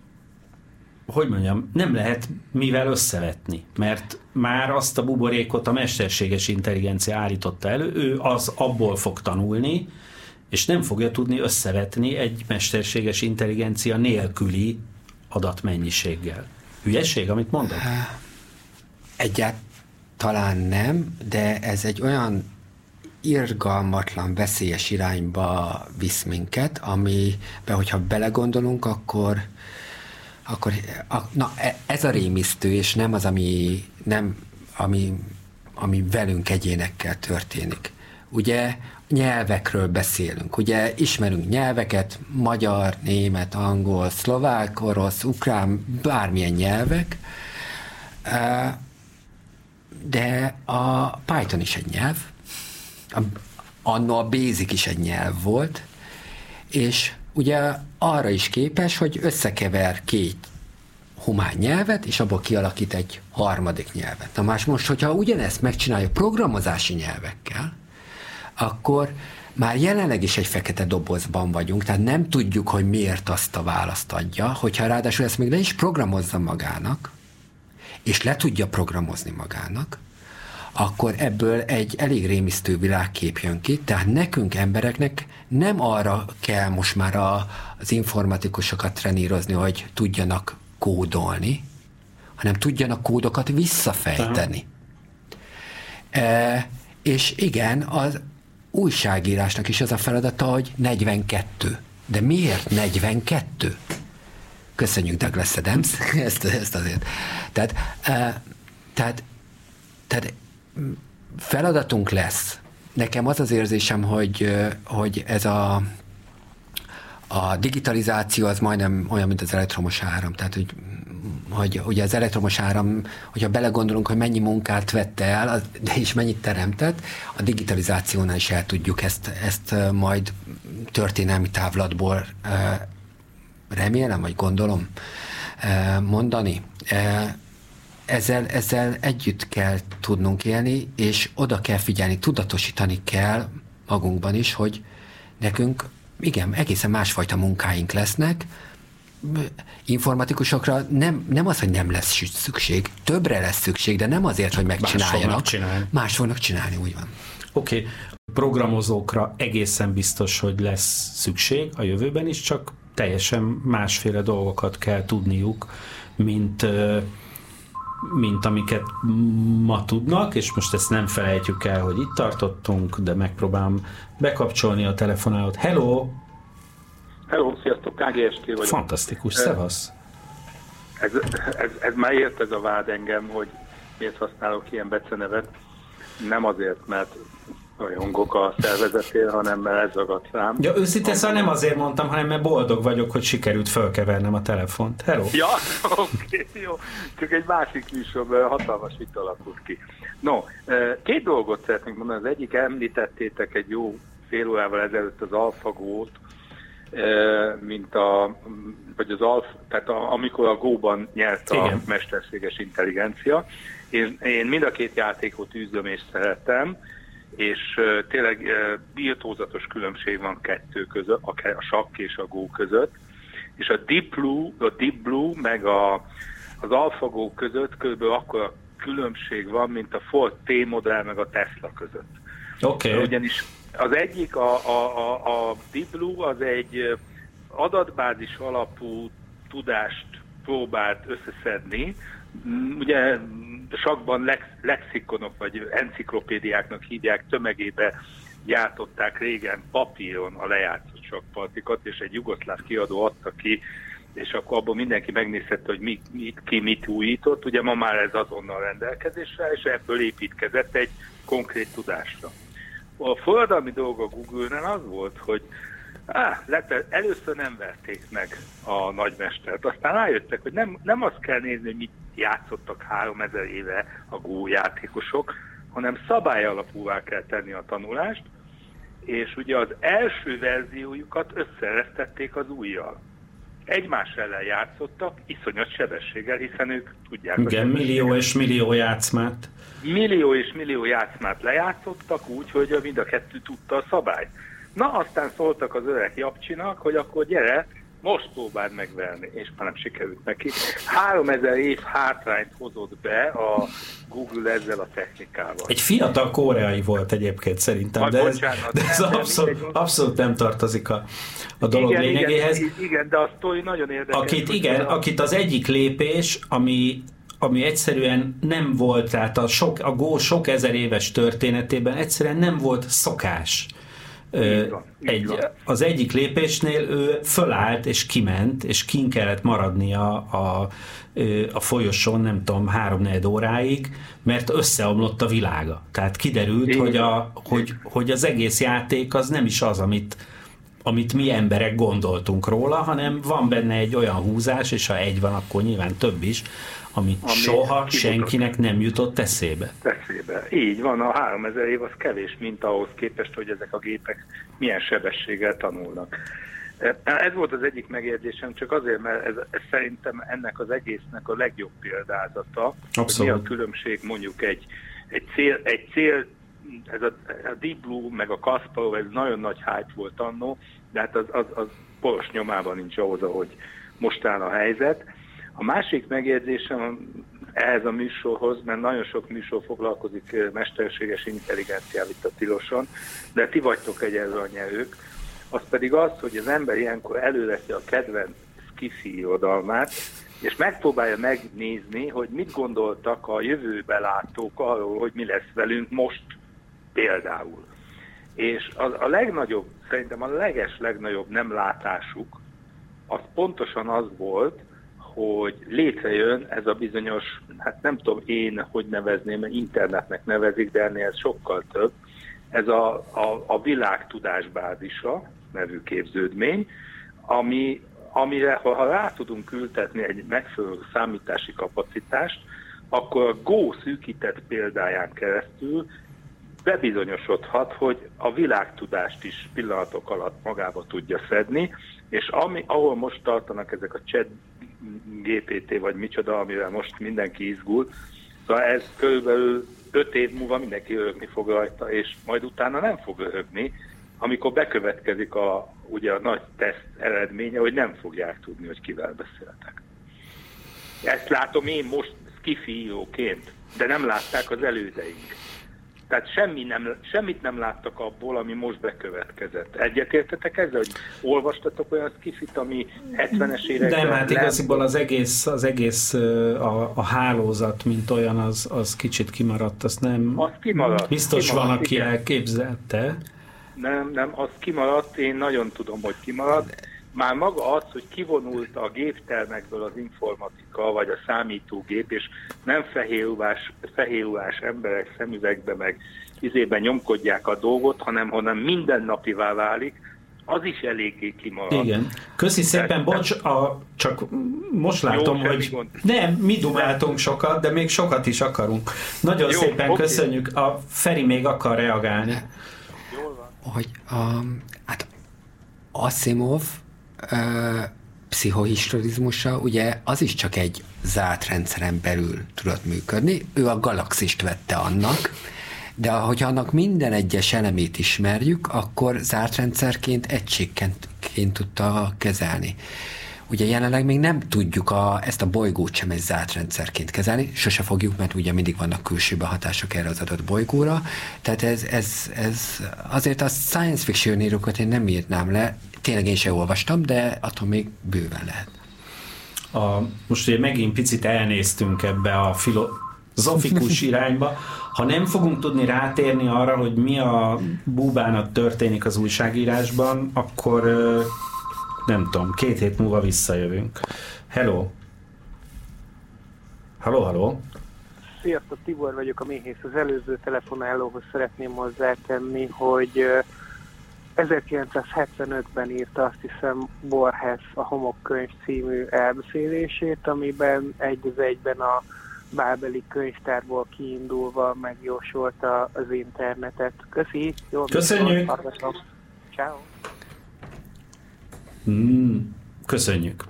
hogy mondjam, nem lehet mivel összevetni, mert már azt a buborékot a mesterséges intelligencia állította elő, ő az abból fog tanulni, és nem fogja tudni összevetni egy mesterséges intelligencia nélküli adatmennyiséggel. Hülyeség, amit mondok? Egyáltalán nem, de ez egy olyan irgalmatlan, veszélyes irányba visz minket, amiben, hogyha belegondolunk, akkor, akkor a, na, e, ez a rémisztő, és nem az, ami, nem, ami, ami velünk egyénekkel történik. Ugye nyelvekről beszélünk, ugye ismerünk nyelveket, magyar, német, angol, szlovák, orosz, ukrán, bármilyen nyelvek, de a Python is egy nyelv, annó a Basic is egy nyelv volt, és ugye arra is képes, hogy összekever két humán nyelvet, és abból kialakít egy harmadik nyelvet. Na más most, hogyha ugyanezt megcsinálja programozási nyelvekkel, akkor már jelenleg is egy fekete dobozban vagyunk, tehát nem tudjuk, hogy miért azt a választ adja, hogyha ráadásul ezt még le is programozza magának, és le tudja programozni magának, akkor ebből egy elég rémisztő világkép jön ki, tehát nekünk embereknek nem arra kell most már a, az informatikusokat trenírozni, hogy tudjanak kódolni, hanem tudjanak kódokat visszafejteni. E, és igen, az újságírásnak is az a feladata, hogy 42. De miért 42? Köszönjük Douglas Adams, *laughs* ezt, ezt azért. Tehát, e, tehát, tehát feladatunk lesz. Nekem az az érzésem, hogy, hogy ez a, a digitalizáció az majdnem olyan, mint az elektromos áram. Tehát, hogy, hogy ugye az elektromos áram, hogyha belegondolunk, hogy mennyi munkát vette el, de is mennyit teremtett, a digitalizációnál is el tudjuk ezt, ezt majd történelmi távlatból remélem, vagy gondolom mondani ezzel, ezzel együtt kell tudnunk élni, és oda kell figyelni, tudatosítani kell magunkban is, hogy nekünk igen, egészen másfajta munkáink lesznek, informatikusokra nem, nem az, hogy nem lesz szükség, többre lesz szükség, de nem azért, hogy megcsináljanak. Más csinálni. Más fognak csinálni, úgy van. Oké, okay. programozókra egészen biztos, hogy lesz szükség a jövőben is, csak teljesen másféle dolgokat kell tudniuk, mint mint amiket ma tudnak, és most ezt nem felejtjük el, hogy itt tartottunk, de megpróbálom bekapcsolni a telefonálót. Hello! Hello, sziasztok, KGST vagyok. Fantasztikus, szevasz! Ez, ez, ez már ért ez a vád engem, hogy miért használok ilyen becenevet. Nem azért, mert rajongok a szervezetél, hanem mert ez ragadt rám. Ja, őszintén szóval nem azért mondtam, hanem mert boldog vagyok, hogy sikerült fölkevernem a telefont. Hello! Ja, *laughs* oké, okay, jó. Csak egy másik műsorban hatalmas vita alakult ki. No, két dolgot szeretnénk mondani. Az egyik említettétek egy jó fél órával ezelőtt az alfagót, mint a, vagy az alf, tehát a, amikor a Go-ban nyert a Igen. mesterséges intelligencia. Én, én mind a két játékot űzöm és szeretem, és tényleg birtózatos különbség van kettő között, a, a sakk és a Go között, és a Deep Blue, a Deep Blue meg a, az AlphaGo között kb. akkor a különbség van, mint a Ford T modell meg a Tesla között. Oké. Okay. Ugyanis az egyik, a, a, a, a Deep Blue az egy adatbázis alapú tudást próbált összeszedni, ugye sakban lex, lexikonok vagy enciklopédiáknak hívják, tömegébe gyártották régen papíron a lejátszott sakpartikat, és egy jugoszláv kiadó adta ki, és akkor abban mindenki megnézhette, hogy mi, mi, ki mit újított. Ugye ma már ez azonnal rendelkezésre, és ebből építkezett egy konkrét tudásra. A forradalmi dolga Google-nen az volt, hogy Á, lete, először nem verték meg a nagymestert, aztán rájöttek, hogy nem, nem azt kell nézni, hogy mit játszottak 3000 éve a Go játékosok, hanem szabály alapúvá kell tenni a tanulást, és ugye az első verziójukat összeresztették az újjal. Egymás ellen játszottak, iszonyat sebességgel, hiszen ők tudják. Igen, millió és millió játszmát. Millió és millió játszmát lejátszottak úgy, hogy mind a kettő tudta a szabályt. Na, aztán szóltak az öreg Japcsinak, hogy akkor gyere, most próbáld megverni, és már nem sikerült neki. 3000 év hátrányt hozott be a Google ezzel a technikával. Egy fiatal koreai volt egyébként szerintem, de ez, bocsánat, de ez nem, abszolút, nem, abszolút nem tartozik a, a dolog igen, lényegéhez. Igen, igen, de a sztori nagyon érdekes. Akit, igen, a... akit az egyik lépés, ami ami egyszerűen nem volt, tehát a, sok, a Go sok ezer éves történetében egyszerűen nem volt szokás van, egy, az egyik lépésnél ő fölállt és kiment, és kin kellett maradnia a, a folyosón, nem tudom, három óráig, mert összeomlott a világa. Tehát kiderült, hogy, a, hogy, hogy az egész játék az nem is az, amit, amit mi emberek gondoltunk róla, hanem van benne egy olyan húzás, és ha egy van, akkor nyilván több is, amit ami soha senkinek nem jutott eszébe. Eszébe. Így van, a 3000 év az kevés, mint ahhoz képest, hogy ezek a gépek milyen sebességgel tanulnak. Ez volt az egyik megérzésem, csak azért, mert ez, ez szerintem ennek az egésznek a legjobb példázata, Abszolút. hogy mi a különbség mondjuk egy, egy cél, egy cél ez a, a Deep Blue, meg a Kasparov, ez nagyon nagy hype volt annó, de hát az, az, az poros nyomában nincs ahhoz, ahogy most áll a helyzet. A másik megjegyzésem ehhez a műsorhoz, mert nagyon sok műsor foglalkozik mesterséges intelligenciával itt a tiloson, de ti vagytok egy a nyelők, az pedig az, hogy az ember ilyenkor előveszi a kedvenc skifi irodalmát, és megpróbálja megnézni, hogy mit gondoltak a jövőbe látók arról, hogy mi lesz velünk most például. És az, a legnagyobb, szerintem a leges legnagyobb nem látásuk, az pontosan az volt, hogy létrejön ez a bizonyos, hát nem tudom én, hogy nevezném, internetnek nevezik, de ennél ez sokkal több, ez a, a, a világtudásbázisa nevű képződmény, ami, amire ha, ha rá tudunk ültetni egy megfelelő számítási kapacitást, akkor a Go szűkített példáján keresztül bebizonyosodhat, hogy a világtudást is pillanatok alatt magába tudja szedni, és ami, ahol most tartanak ezek a chat GPT vagy micsoda, amivel most mindenki izgul, szóval ez körülbelül öt év múlva mindenki örögni fog rajta, és majd utána nem fog örögni, amikor bekövetkezik a, ugye a nagy teszt eredménye, hogy nem fogják tudni, hogy kivel beszéltek. Ezt látom én most skifióként, de nem látták az elődeink. Tehát semmi nem, semmit nem láttak abból, ami most bekövetkezett. Egyetértetek ezzel, hogy olvastatok olyan skifit, ami 70-es években... Nem, hát igaziból az egész, az egész a, a hálózat, mint olyan, az, az kicsit kimaradt, azt nem... Az kimaradt. Biztos kimaradt, van, aki igen. elképzelte. Nem, nem, az kimaradt, én nagyon tudom, hogy kimaradt. Már maga az, hogy kivonult a géptermekből az informatika, vagy a számítógép, és nem fehérruhás, fehérruhás emberek szemüvegbe, meg izében nyomkodják a dolgot, hanem hanem mindennapivá válik, az is eléggé kimaradt. Igen. Köszi szépen, bocs, a, csak most látom, Jó, hogy gond. nem, mi dumáltunk sokat, de még sokat is akarunk. Nagyon Jó, szépen oké. köszönjük. A Feri még akar reagálni. hogy a, hát Asimov pszichohistorizmusa, ugye az is csak egy zárt rendszeren belül tudott működni. Ő a galaxist vette annak, de hogyha annak minden egyes elemét ismerjük, akkor zárt rendszerként egységként tudta kezelni. Ugye jelenleg még nem tudjuk a, ezt a bolygót sem egy zárt rendszerként kezelni, sose fogjuk, mert ugye mindig vannak külső behatások erre az adott bolygóra, tehát ez, ez, ez azért a science fiction írókat én nem írnám le, tényleg én sem olvastam, de attól még bőven lehet. A, most ugye megint picit elnéztünk ebbe a filozofikus *laughs* irányba. Ha nem fogunk tudni rátérni arra, hogy mi a búbának történik az újságírásban, akkor ö, nem tudom, két hét múlva visszajövünk. Hello! Hello, hello! Sziasztok, Tibor vagyok, a méhész. Az előző telefonálóhoz szeretném hozzátenni, hogy ö, 1975-ben írta azt hiszem Borges a Homokkönyv című elbeszélését, amiben egy az egyben a bábeli könyvtárból kiindulva megjósolta az internetet. Köszi! Jó Köszönjük! Ciao. Mm, köszönjük.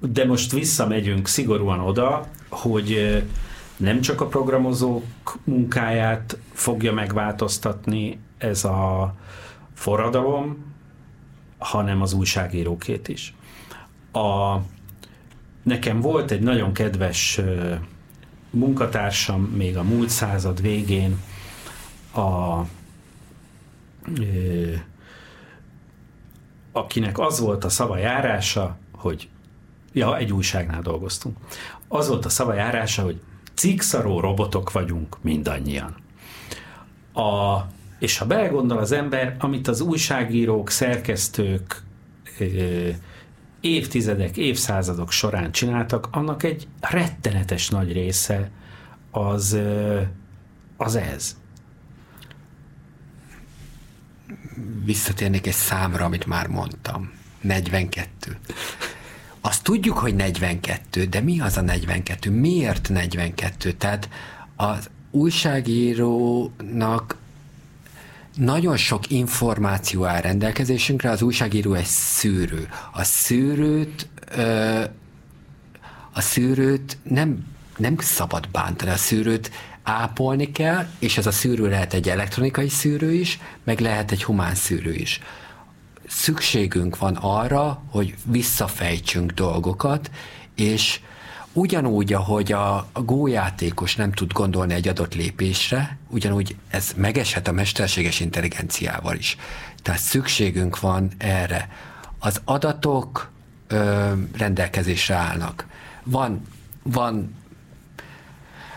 De most visszamegyünk szigorúan oda, hogy nem csak a programozók munkáját fogja megváltoztatni ez a forradalom, hanem az újságírókét is. A, nekem volt egy nagyon kedves munkatársam még a múlt század végén, a, akinek az volt a szava járása, hogy ja, egy újságnál dolgoztunk. Az volt a szava járása, hogy cikszaró robotok vagyunk mindannyian. A, és ha belegondol az ember, amit az újságírók, szerkesztők évtizedek, évszázadok során csináltak, annak egy rettenetes nagy része az, az ez. Visszatérnék egy számra, amit már mondtam. 42. Azt tudjuk, hogy 42, de mi az a 42? Miért 42? Tehát az újságírónak nagyon sok információ áll rendelkezésünkre, az újságíró egy szűrő. A szűrőt ö, a szűrőt nem, nem szabad bántani, a szűrőt ápolni kell, és ez a szűrő lehet egy elektronikai szűrő is, meg lehet egy humán szűrő is. Szükségünk van arra, hogy visszafejtsünk dolgokat, és ugyanúgy, ahogy a, gójátékos nem tud gondolni egy adott lépésre, ugyanúgy ez megeshet a mesterséges intelligenciával is. Tehát szükségünk van erre. Az adatok ö, rendelkezésre állnak. Van, van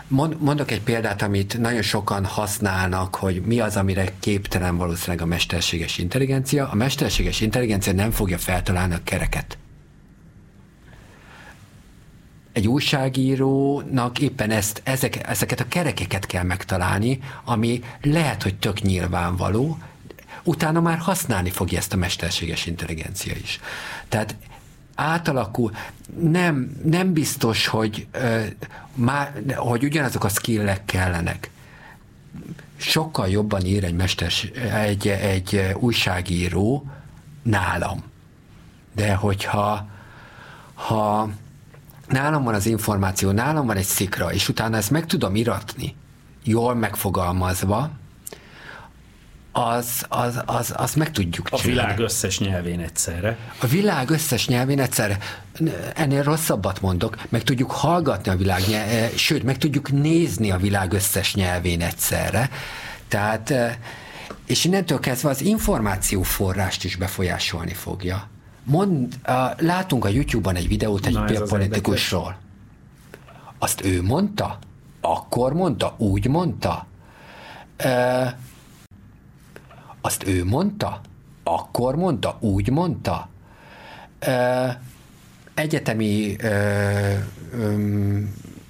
Mondok egy példát, amit nagyon sokan használnak, hogy mi az, amire képtelen valószínűleg a mesterséges intelligencia. A mesterséges intelligencia nem fogja feltalálni a kereket. Egy újságírónak éppen ezt, ezek, ezeket a kerekeket kell megtalálni, ami lehet, hogy tök nyilvánvaló, utána már használni fogja ezt a mesterséges intelligencia is. Tehát átalakul, nem, nem biztos, hogy, ö, má, hogy ugyanazok a skillek kellenek. Sokkal jobban ír egy, mesters, egy, egy újságíró nálam. De hogyha ha nálam van az információ, nálam van egy szikra, és utána ezt meg tudom iratni, jól megfogalmazva, az, az, az, az meg tudjuk csinálni. A világ összes nyelvén egyszerre. A világ összes nyelvén egyszerre. Ennél rosszabbat mondok, meg tudjuk hallgatni a világ nyelvén, eh, sőt, meg tudjuk nézni a világ összes nyelvén egyszerre. Tehát, eh, és innentől kezdve az információforrást is befolyásolni fogja. Mond, látunk a YouTube-ban egy videót egy Na, politikusról. Azt ő mondta? Akkor mondta? Úgy mondta? Azt ő mondta? Akkor mondta? Úgy mondta? Ö, egyetemi ö, ö,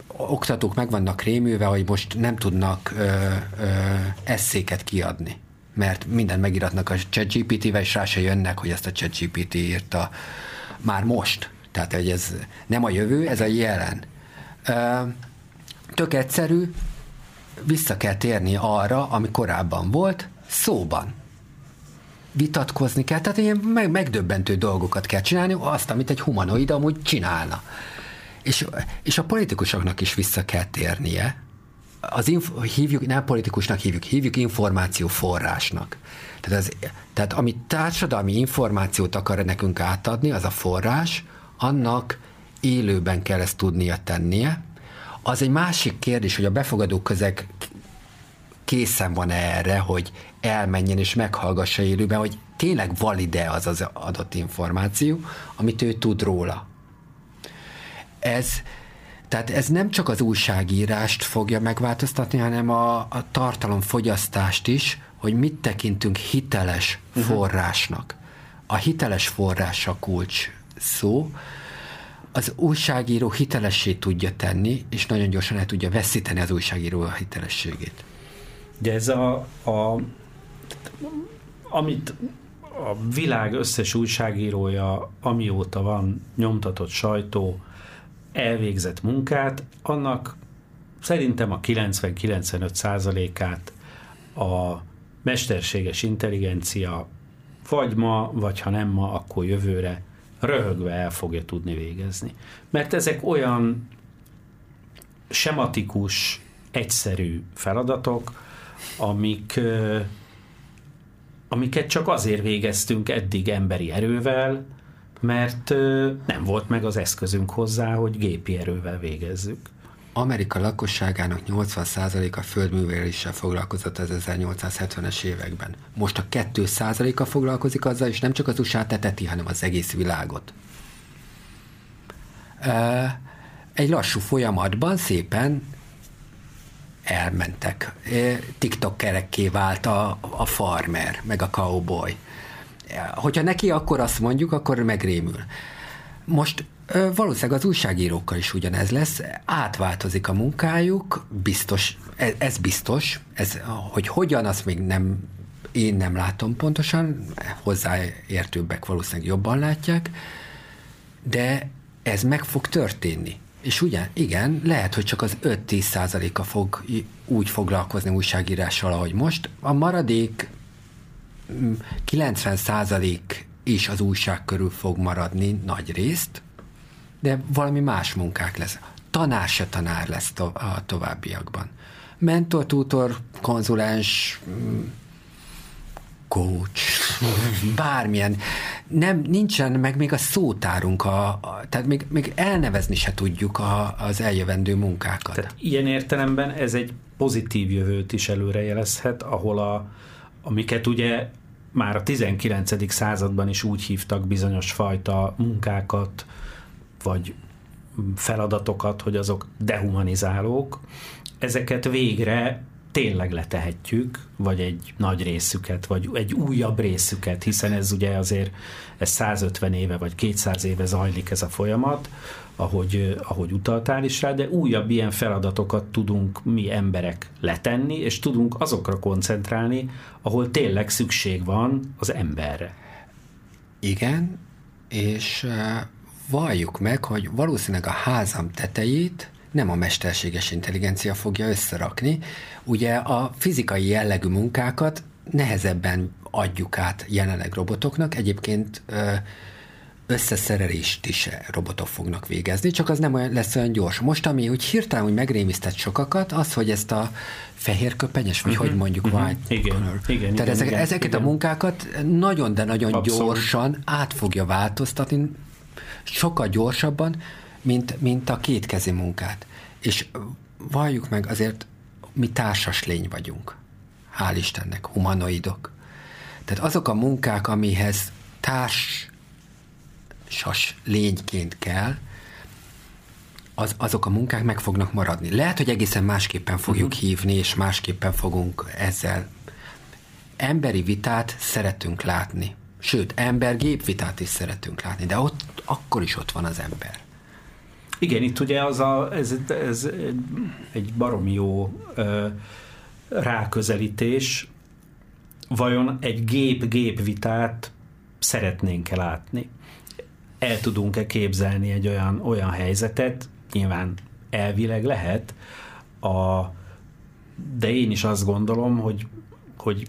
oktatók meg vannak rémülve, hogy most nem tudnak ö, ö, eszéket kiadni mert mindent megiratnak a ChatGPT-vel, és rá se jönnek, hogy ezt a ChatGPT írta már most. Tehát, hogy ez nem a jövő, ez a jelen. Ö, tök egyszerű, vissza kell térni arra, ami korábban volt, szóban vitatkozni kell, tehát ilyen meg, megdöbbentő dolgokat kell csinálni, azt, amit egy humanoid amúgy csinálna. És, és a politikusoknak is vissza kell térnie, az inf- hívjuk, nem politikusnak hívjuk, hívjuk információforrásnak. Tehát, az, tehát ami társadalmi információt akar nekünk átadni, az a forrás, annak élőben kell ezt tudnia tennie. Az egy másik kérdés, hogy a befogadó közeg készen van erre, hogy elmenjen és meghallgassa élőben, hogy tényleg valide az az adott információ, amit ő tud róla. Ez, tehát ez nem csak az újságírást fogja megváltoztatni, hanem a, a tartalomfogyasztást is, hogy mit tekintünk hiteles uh-huh. forrásnak. A hiteles forrás a kulcs szó, az újságíró hitelessé tudja tenni, és nagyon gyorsan el tudja veszíteni az újságíró a hitelességét. De ez a, a amit a világ összes újságírója, amióta van nyomtatott sajtó, elvégzett munkát, annak szerintem a 90-95 százalékát a mesterséges intelligencia vagy ma, vagy ha nem ma, akkor jövőre röhögve el fogja tudni végezni. Mert ezek olyan sematikus, egyszerű feladatok, amik, amiket csak azért végeztünk eddig emberi erővel, mert nem volt meg az eszközünk hozzá, hogy gépi erővel végezzük. Amerika lakosságának 80%-a földműveléssel foglalkozott az 1870-es években. Most a 2%-a foglalkozik azzal, és nem csak az usa teteti, hanem az egész világot. Egy lassú folyamatban szépen elmentek. TikTokerekké vált a, a farmer, meg a cowboy. Hogyha neki akkor azt mondjuk, akkor megrémül. Most valószínűleg az újságírókkal is ugyanez lesz, átváltozik a munkájuk, biztos, ez, ez biztos, ez, hogy hogyan, azt még nem, én nem látom pontosan, hozzáértőbbek valószínűleg jobban látják, de ez meg fog történni. És ugye, igen, lehet, hogy csak az 5-10 százaléka fog úgy foglalkozni újságírással, ahogy most. A maradék 90 mm, százalék is az újság körül fog maradni nagy részt, de valami más munkák lesz. Tanár se tanár lesz to- a továbbiakban. Mentor, tutor, konzulens, mm, coach, *laughs* bármilyen nem, nincsen meg még a szótárunk, a, a, tehát még, még elnevezni se tudjuk a, az eljövendő munkákat. Tehát ilyen értelemben ez egy pozitív jövőt is előrejelezhet, ahol a, amiket ugye már a 19. században is úgy hívtak bizonyos fajta munkákat, vagy feladatokat, hogy azok dehumanizálók, ezeket végre tényleg letehetjük, vagy egy nagy részüket, vagy egy újabb részüket, hiszen ez ugye azért ez 150 éve, vagy 200 éve zajlik ez a folyamat, ahogy, ahogy utaltál is rá, de újabb ilyen feladatokat tudunk mi emberek letenni, és tudunk azokra koncentrálni, ahol tényleg szükség van az emberre. Igen, és valljuk meg, hogy valószínűleg a házam tetejét nem a mesterséges intelligencia fogja összerakni. Ugye a fizikai jellegű munkákat nehezebben adjuk át jelenleg robotoknak, egyébként összeszerelést is robotok fognak végezni, csak az nem olyan, lesz olyan gyors. Most, ami úgy hirtelen úgy megrémisztett sokakat, az, hogy ezt a fehér köpenyes, vagy uh-huh, hogy mondjuk uh-huh. white igen, color. Igen, Tehát igen, ezek, igen, ezeket igen. a munkákat nagyon, de nagyon Abszolút. gyorsan át fogja változtatni, sokkal gyorsabban, mint, mint a kétkezi munkát. És valljuk meg, azért mi társas lény vagyunk. Hál' Istennek, humanoidok. Tehát azok a munkák, amihez társ sas lényként kell, az, azok a munkák meg fognak maradni. Lehet, hogy egészen másképpen fogjuk uh-huh. hívni, és másképpen fogunk ezzel emberi vitát szeretünk látni. Sőt, ember-gép vitát is szeretünk látni, de ott akkor is ott van az ember. Igen, itt ugye az a, ez, ez egy baromi jó ö, ráközelítés. Vajon egy gép-gép vitát szeretnénk-e látni? El tudunk-e képzelni egy olyan, olyan helyzetet? Nyilván elvileg lehet, a, de én is azt gondolom, hogy, hogy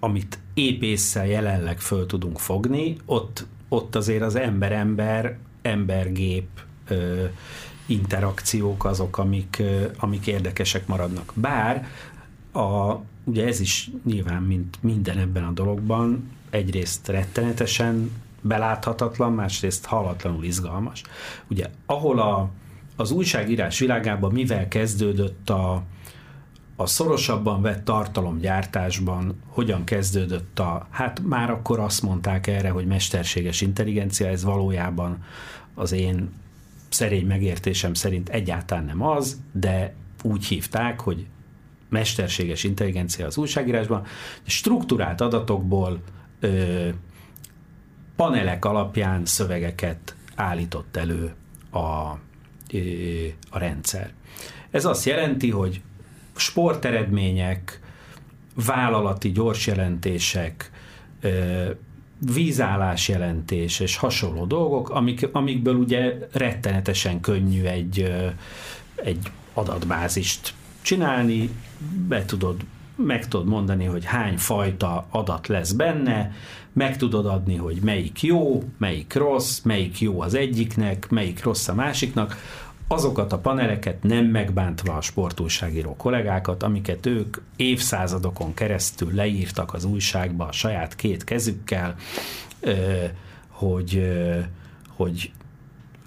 amit épésszel jelenleg föl tudunk fogni, ott, ott azért az ember-ember, ember-gép ö, interakciók azok, amik, ö, amik érdekesek maradnak. Bár a, ugye ez is nyilván, mint minden ebben a dologban, egyrészt rettenetesen beláthatatlan, másrészt hallatlanul izgalmas. Ugye, ahol a, az újságírás világában mivel kezdődött a, a szorosabban vett tartalomgyártásban hogyan kezdődött a, hát már akkor azt mondták erre, hogy mesterséges intelligencia, ez valójában az én szerény megértésem szerint egyáltalán nem az, de úgy hívták, hogy mesterséges intelligencia az újságírásban, struktúrált adatokból ö, panelek alapján szövegeket állított elő a, ö, a rendszer. Ez azt jelenti, hogy sporteredmények, vállalati gyors jelentések, vízállás jelentés és hasonló dolgok, amik, amikből ugye rettenetesen könnyű egy, egy adatbázist csinálni, be tudod, meg tudod mondani, hogy hány fajta adat lesz benne, meg tudod adni, hogy melyik jó, melyik rossz, melyik jó az egyiknek, melyik rossz a másiknak, azokat a paneleket nem megbántva a sportújságíró kollégákat, amiket ők évszázadokon keresztül leírtak az újságba a saját két kezükkel, hogy, hogy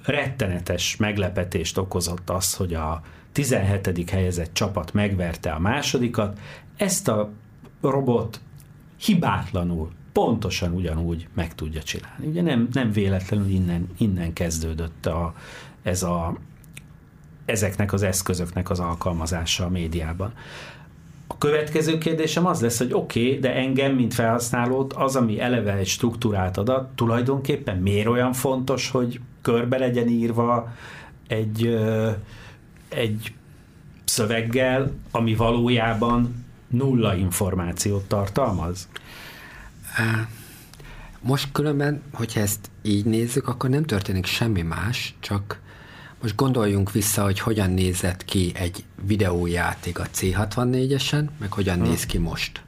rettenetes meglepetést okozott az, hogy a 17. helyezett csapat megverte a másodikat. Ezt a robot hibátlanul, pontosan ugyanúgy meg tudja csinálni. Ugye nem, nem véletlenül innen, innen kezdődött a, ez a, ezeknek az eszközöknek az alkalmazása a médiában. A következő kérdésem az lesz, hogy oké, okay, de engem, mint felhasználót, az, ami eleve egy struktúrált adat, tulajdonképpen miért olyan fontos, hogy körbe legyen írva egy, egy szöveggel, ami valójában nulla információt tartalmaz? Most különben, hogyha ezt így nézzük, akkor nem történik semmi más, csak most gondoljunk vissza, hogy hogyan nézett ki egy videójáték a C64-esen, meg hogyan hmm. néz ki most.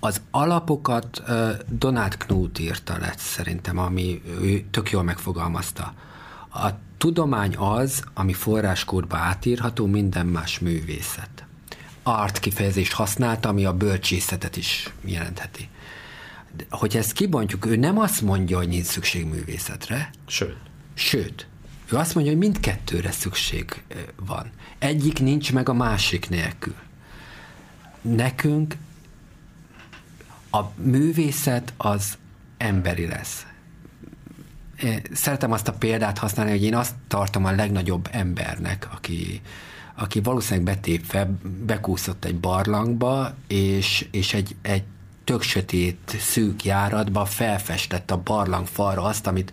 Az alapokat Donát Knut írta lett szerintem, ami ő tök jól megfogalmazta. A tudomány az, ami forráskódba átírható, minden más művészet. art kifejezést használta, ami a bölcsészetet is jelentheti. Hogy ezt kibontjuk, ő nem azt mondja, hogy nincs szükség művészetre. Sőt. Sőt, ő azt mondja, hogy mindkettőre szükség van. Egyik nincs meg a másik nélkül. Nekünk a művészet az emberi lesz. Szeretem azt a példát használni, hogy én azt tartom a legnagyobb embernek, aki, aki valószínűleg betépve bekúszott egy barlangba, és, és egy, egy tök sötét, szűk járatba felfestett a barlang falra azt, amit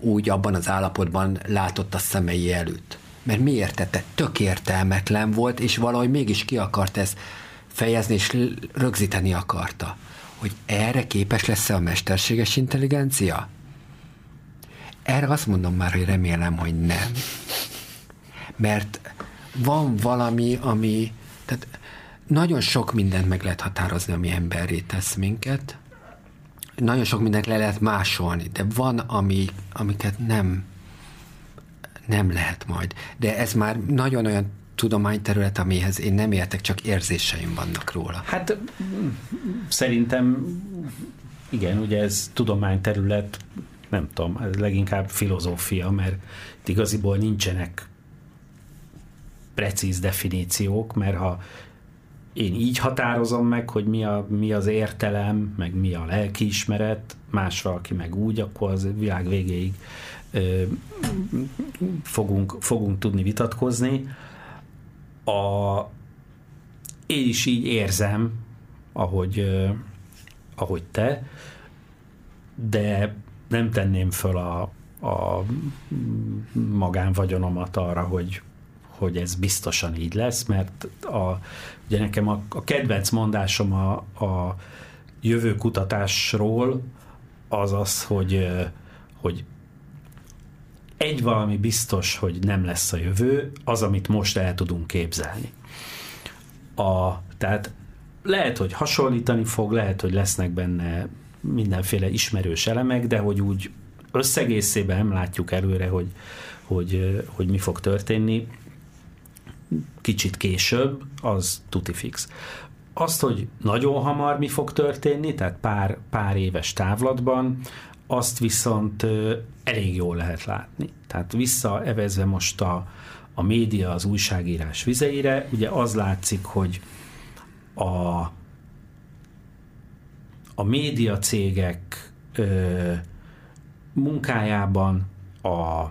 úgy abban az állapotban látott a szemei előtt. Mert miért tette? Tök értelmetlen volt, és valahogy mégis ki akart ezt fejezni, és rögzíteni akarta. Hogy erre képes lesz-e a mesterséges intelligencia? Erre azt mondom már, hogy remélem, hogy nem. Mert van valami, ami, tehát nagyon sok mindent meg lehet határozni, ami emberré tesz minket, nagyon sok mindent le lehet másolni, de van, ami, amiket nem, nem lehet majd. De ez már nagyon olyan tudományterület, amihez én nem értek, csak érzéseim vannak róla. Hát szerintem igen, ugye ez tudományterület, nem tudom, ez leginkább filozófia, mert igaziból nincsenek precíz definíciók, mert ha én így határozom meg, hogy mi, a, mi az értelem, meg mi a lelkiismeret, más valaki meg úgy, akkor az világ végéig ö, fogunk, fogunk tudni vitatkozni. A, én is így érzem, ahogy, ö, ahogy te, de nem tenném föl a, a magánvagyonomat arra, hogy, hogy ez biztosan így lesz, mert a, ugye nekem a, a kedvenc mondásom a, a jövőkutatásról az az, hogy, hogy egy valami biztos, hogy nem lesz a jövő, az, amit most el tudunk képzelni. A, tehát lehet, hogy hasonlítani fog, lehet, hogy lesznek benne mindenféle ismerős elemek, de hogy úgy összegészében nem látjuk előre, hogy, hogy, hogy mi fog történni kicsit később, az tuti fix. Azt, hogy nagyon hamar mi fog történni, tehát pár, pár éves távlatban, azt viszont elég jól lehet látni. Tehát visszaevezve most a, a média, az újságírás vizeire, ugye az látszik, hogy a, a média cégek ö, munkájában a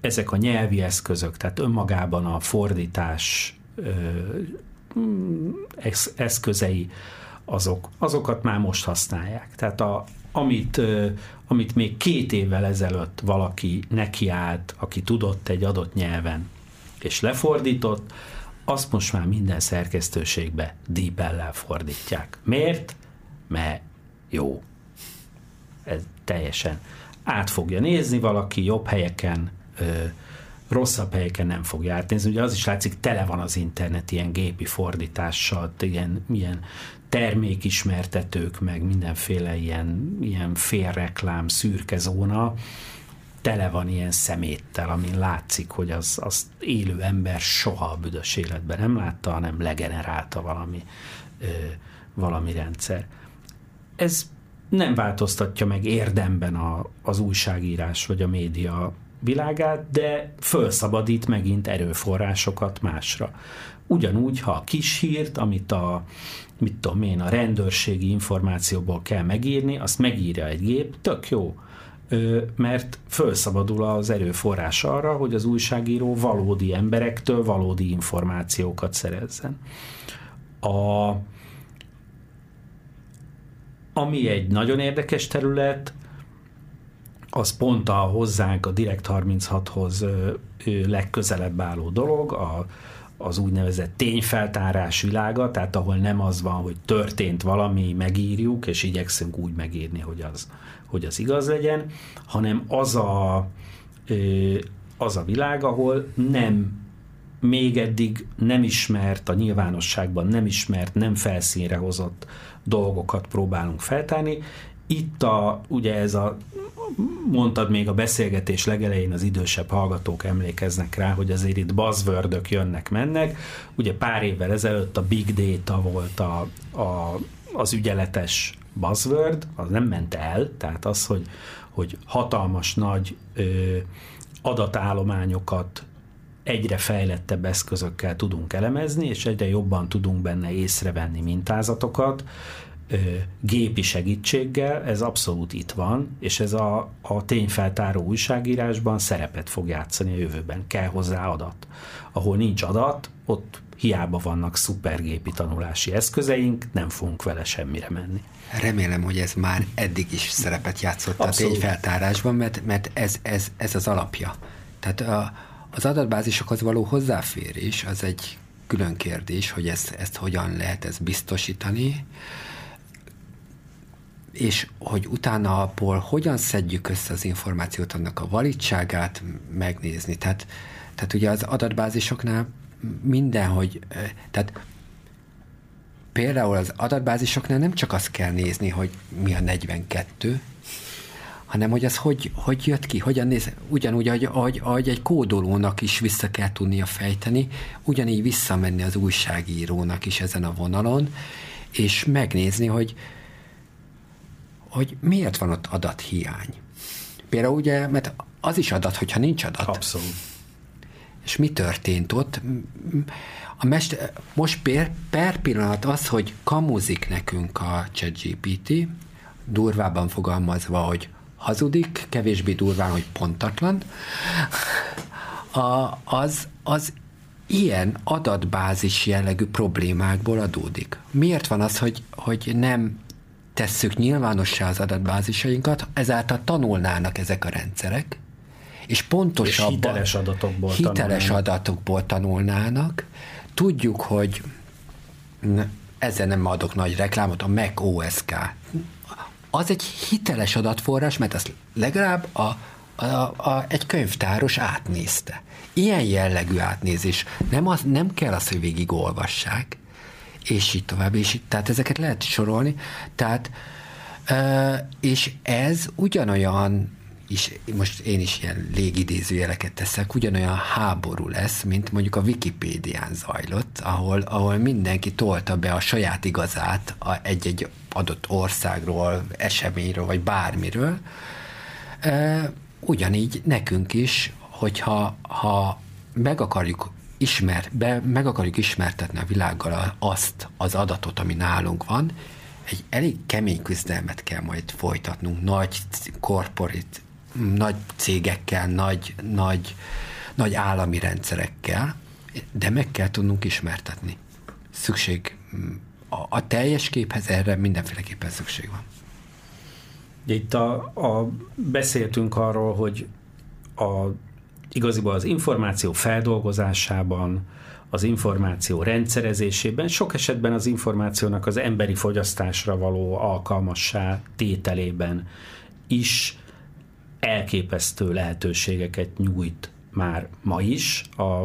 ezek a nyelvi eszközök, tehát önmagában a fordítás eszközei, azok, azokat már most használják. Tehát a, amit, amit még két évvel ezelőtt valaki nekiállt, aki tudott egy adott nyelven, és lefordított, azt most már minden szerkesztőségbe deepel fordítják. Miért? Mert jó. Ez teljesen át fogja nézni valaki jobb helyeken, rosszabb helyeken nem fog átnézni. Ugye az is látszik, tele van az internet ilyen gépi fordítással, ilyen, ilyen termékismertetők, meg mindenféle ilyen, ilyen félreklám, szürke zóna, tele van ilyen szeméttel, amin látszik, hogy az, az élő ember soha a büdös életben nem látta, hanem legenerálta valami, ö, valami rendszer. Ez nem változtatja meg érdemben a, az újságírás vagy a média világát, de felszabadít megint erőforrásokat másra. Ugyanúgy, ha a kis hírt, amit a, mit tudom én, a rendőrségi információból kell megírni, azt megírja egy gép, tök jó, mert felszabadul az erőforrás arra, hogy az újságíró valódi emberektől valódi információkat szerezzen. A, ami egy nagyon érdekes terület, az pont a hozzánk a Direkt 36-hoz legközelebb álló dolog, a, az úgynevezett tényfeltárás világa, tehát ahol nem az van, hogy történt valami, megírjuk, és igyekszünk úgy megírni, hogy az, hogy az igaz legyen, hanem az a, az a világ, ahol nem még eddig nem ismert, a nyilvánosságban nem ismert, nem felszínre hozott dolgokat próbálunk feltárni, itt a, ugye ez a, mondtad még a beszélgetés legelején az idősebb hallgatók emlékeznek rá, hogy azért itt buzzword jönnek, mennek. Ugye pár évvel ezelőtt a big data volt a, a, az ügyeletes buzzword, az nem ment el, tehát az, hogy, hogy hatalmas nagy ö, adatállományokat egyre fejlettebb eszközökkel tudunk elemezni, és egyre jobban tudunk benne észrevenni mintázatokat, gépi segítséggel, ez abszolút itt van, és ez a, a tényfeltáró újságírásban szerepet fog játszani a jövőben. Kell hozzá adat. Ahol nincs adat, ott hiába vannak szupergépi tanulási eszközeink, nem fogunk vele semmire menni. Remélem, hogy ez már eddig is szerepet játszott Abszolút. a tényfeltárásban, mert, mert ez, ez, ez az alapja. Tehát a, az adatbázisokhoz való hozzáférés az egy külön kérdés, hogy ezt, ezt hogyan lehet ezt biztosítani, és hogy utána abból hogyan szedjük össze az információt, annak a validságát megnézni. Tehát, tehát ugye az adatbázisoknál mindenhogy, tehát például az adatbázisoknál nem csak azt kell nézni, hogy mi a 42, hanem hogy az hogy, hogy jött ki, hogyan néz, ugyanúgy, ahogy, ahogy, ahogy egy kódolónak is vissza kell tudnia fejteni, ugyanígy visszamenni az újságírónak is ezen a vonalon, és megnézni, hogy, hogy miért van ott adathiány. Például ugye, mert az is adat, hogyha nincs adat. Abszolút. És mi történt ott? A mester, most per, per pillanat az, hogy kamuzik nekünk a ChatGPT, durvában fogalmazva, hogy hazudik, kevésbé durván, hogy pontatlan, a, az, az ilyen adatbázis jellegű problémákból adódik. Miért van az, hogy, hogy nem tesszük nyilvánossá az adatbázisainkat, ezáltal tanulnának ezek a rendszerek, és pontosabban és hiteles adatokból hiteles tanulnának. adatokból tanulnának. Tudjuk, hogy ezzel nem adok nagy reklámot, a Mac OSK. Az egy hiteles adatforrás, mert azt legalább a, a, a, egy könyvtáros átnézte. Ilyen jellegű átnézés. Nem, az, nem kell az, hogy végigolvassák, és így tovább, és így, tehát ezeket lehet sorolni, tehát és ez ugyanolyan is, most én is ilyen légidézőjeleket teszek, ugyanolyan háború lesz, mint mondjuk a Wikipédián zajlott, ahol, ahol mindenki tolta be a saját igazát a egy-egy adott országról, eseményről, vagy bármiről. Ugyanígy nekünk is, hogyha ha meg akarjuk ismer, be, meg akarjuk ismertetni a világgal azt az adatot, ami nálunk van, egy elég kemény küzdelmet kell majd folytatnunk nagy korporit, nagy cégekkel, nagy, nagy, nagy állami rendszerekkel, de meg kell tudnunk ismertetni. Szükség, a, a teljes képhez erre mindenféleképpen szükség van. Itt a, a, beszéltünk arról, hogy a igaziból az információ feldolgozásában, az információ rendszerezésében, sok esetben az információnak az emberi fogyasztásra való alkalmassá tételében is elképesztő lehetőségeket nyújt már ma is a,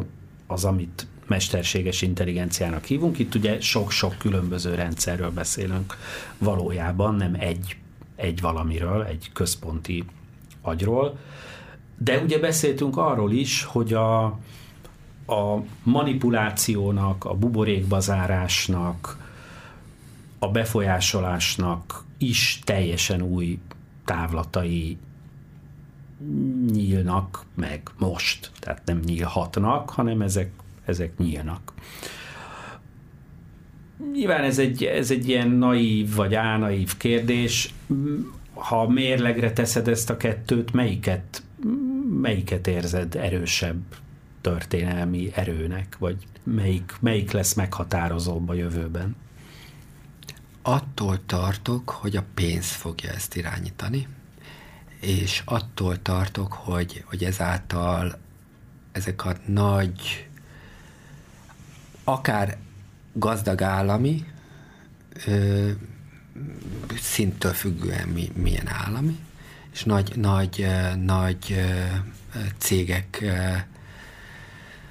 az, amit mesterséges intelligenciának hívunk. Itt ugye sok-sok különböző rendszerről beszélünk valójában, nem egy, egy valamiről, egy központi agyról. De ugye beszéltünk arról is, hogy a, a manipulációnak, a buborékbazárásnak, a befolyásolásnak is teljesen új távlatai nyílnak meg most. Tehát nem nyílhatnak, hanem ezek, ezek nyílnak. Nyilván ez egy, ez egy ilyen naív vagy ánaív kérdés. Ha mérlegre teszed ezt a kettőt, melyiket melyiket érzed erősebb történelmi erőnek, vagy melyik, melyik lesz meghatározóbb a jövőben? Attól tartok, hogy a pénz fogja ezt irányítani, és attól tartok, hogy, hogy ezáltal ezek a nagy, akár gazdag állami, ö, szinttől függően mi, milyen állami, és nagy, nagy, nagy cégek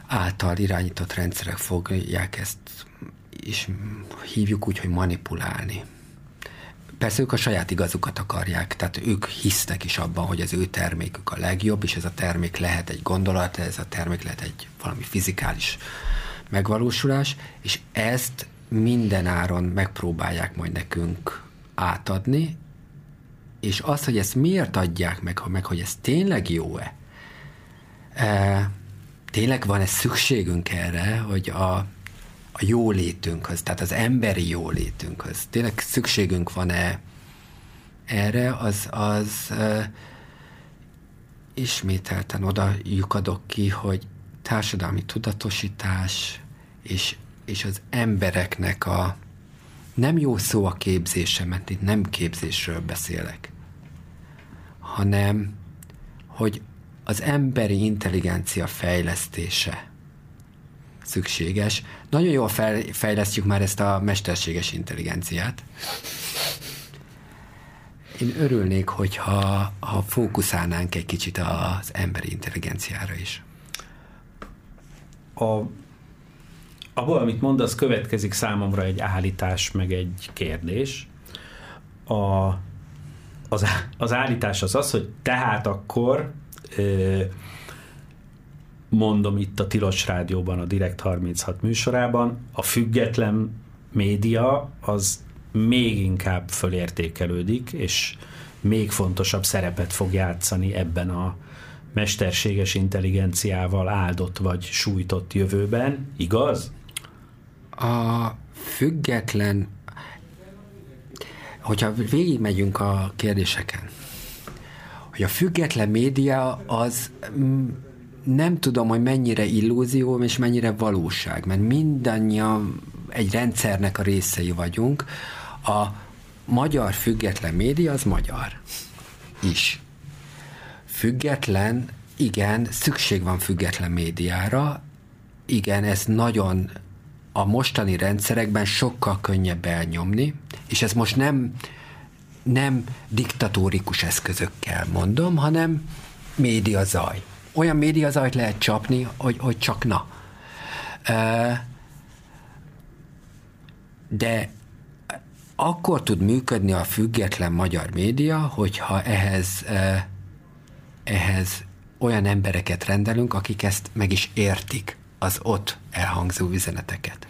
által irányított rendszerek fogják ezt, és hívjuk úgy, hogy manipulálni. persze ők a saját igazukat akarják, tehát ők hisznek is abban, hogy az ő termékük a legjobb, és ez a termék lehet egy gondolat, ez a termék lehet egy valami fizikális megvalósulás, és ezt minden áron megpróbálják majd nekünk átadni, és az, hogy ezt miért adják meg, meg, hogy ez tényleg jó-e, e, tényleg van-e szükségünk erre, hogy a, a jólétünkhöz, tehát az emberi jólétünkhöz, tényleg szükségünk van-e erre, az, az e, ismételten oda lyukadok ki, hogy társadalmi tudatosítás és, és az embereknek a nem jó szó a képzése, mert itt nem képzésről beszélek, hanem hogy az emberi intelligencia fejlesztése szükséges. Nagyon jól fejlesztjük már ezt a mesterséges intelligenciát. Én örülnék, hogyha ha fókuszálnánk egy kicsit az emberi intelligenciára is. A, abból, amit mondasz, következik számomra egy állítás, meg egy kérdés. A, az, az állítás az az, hogy tehát akkor mondom itt a Tilos Rádióban, a Direkt 36 műsorában, a független média az még inkább fölértékelődik, és még fontosabb szerepet fog játszani ebben a mesterséges intelligenciával áldott vagy sújtott jövőben, igaz? A független, hogyha végigmegyünk a kérdéseken, hogy a független média az mm, nem tudom, hogy mennyire illúzió és mennyire valóság, mert mindannyian egy rendszernek a részei vagyunk. A magyar független média az magyar is. Független, igen, szükség van független médiára, igen, ez nagyon a mostani rendszerekben sokkal könnyebb elnyomni, és ez most nem nem diktatórikus eszközökkel mondom, hanem média zaj. Olyan média zajt lehet csapni, hogy, hogy csak na. De akkor tud működni a független magyar média, hogyha ehhez, ehhez olyan embereket rendelünk, akik ezt meg is értik, az ott elhangzó üzeneteket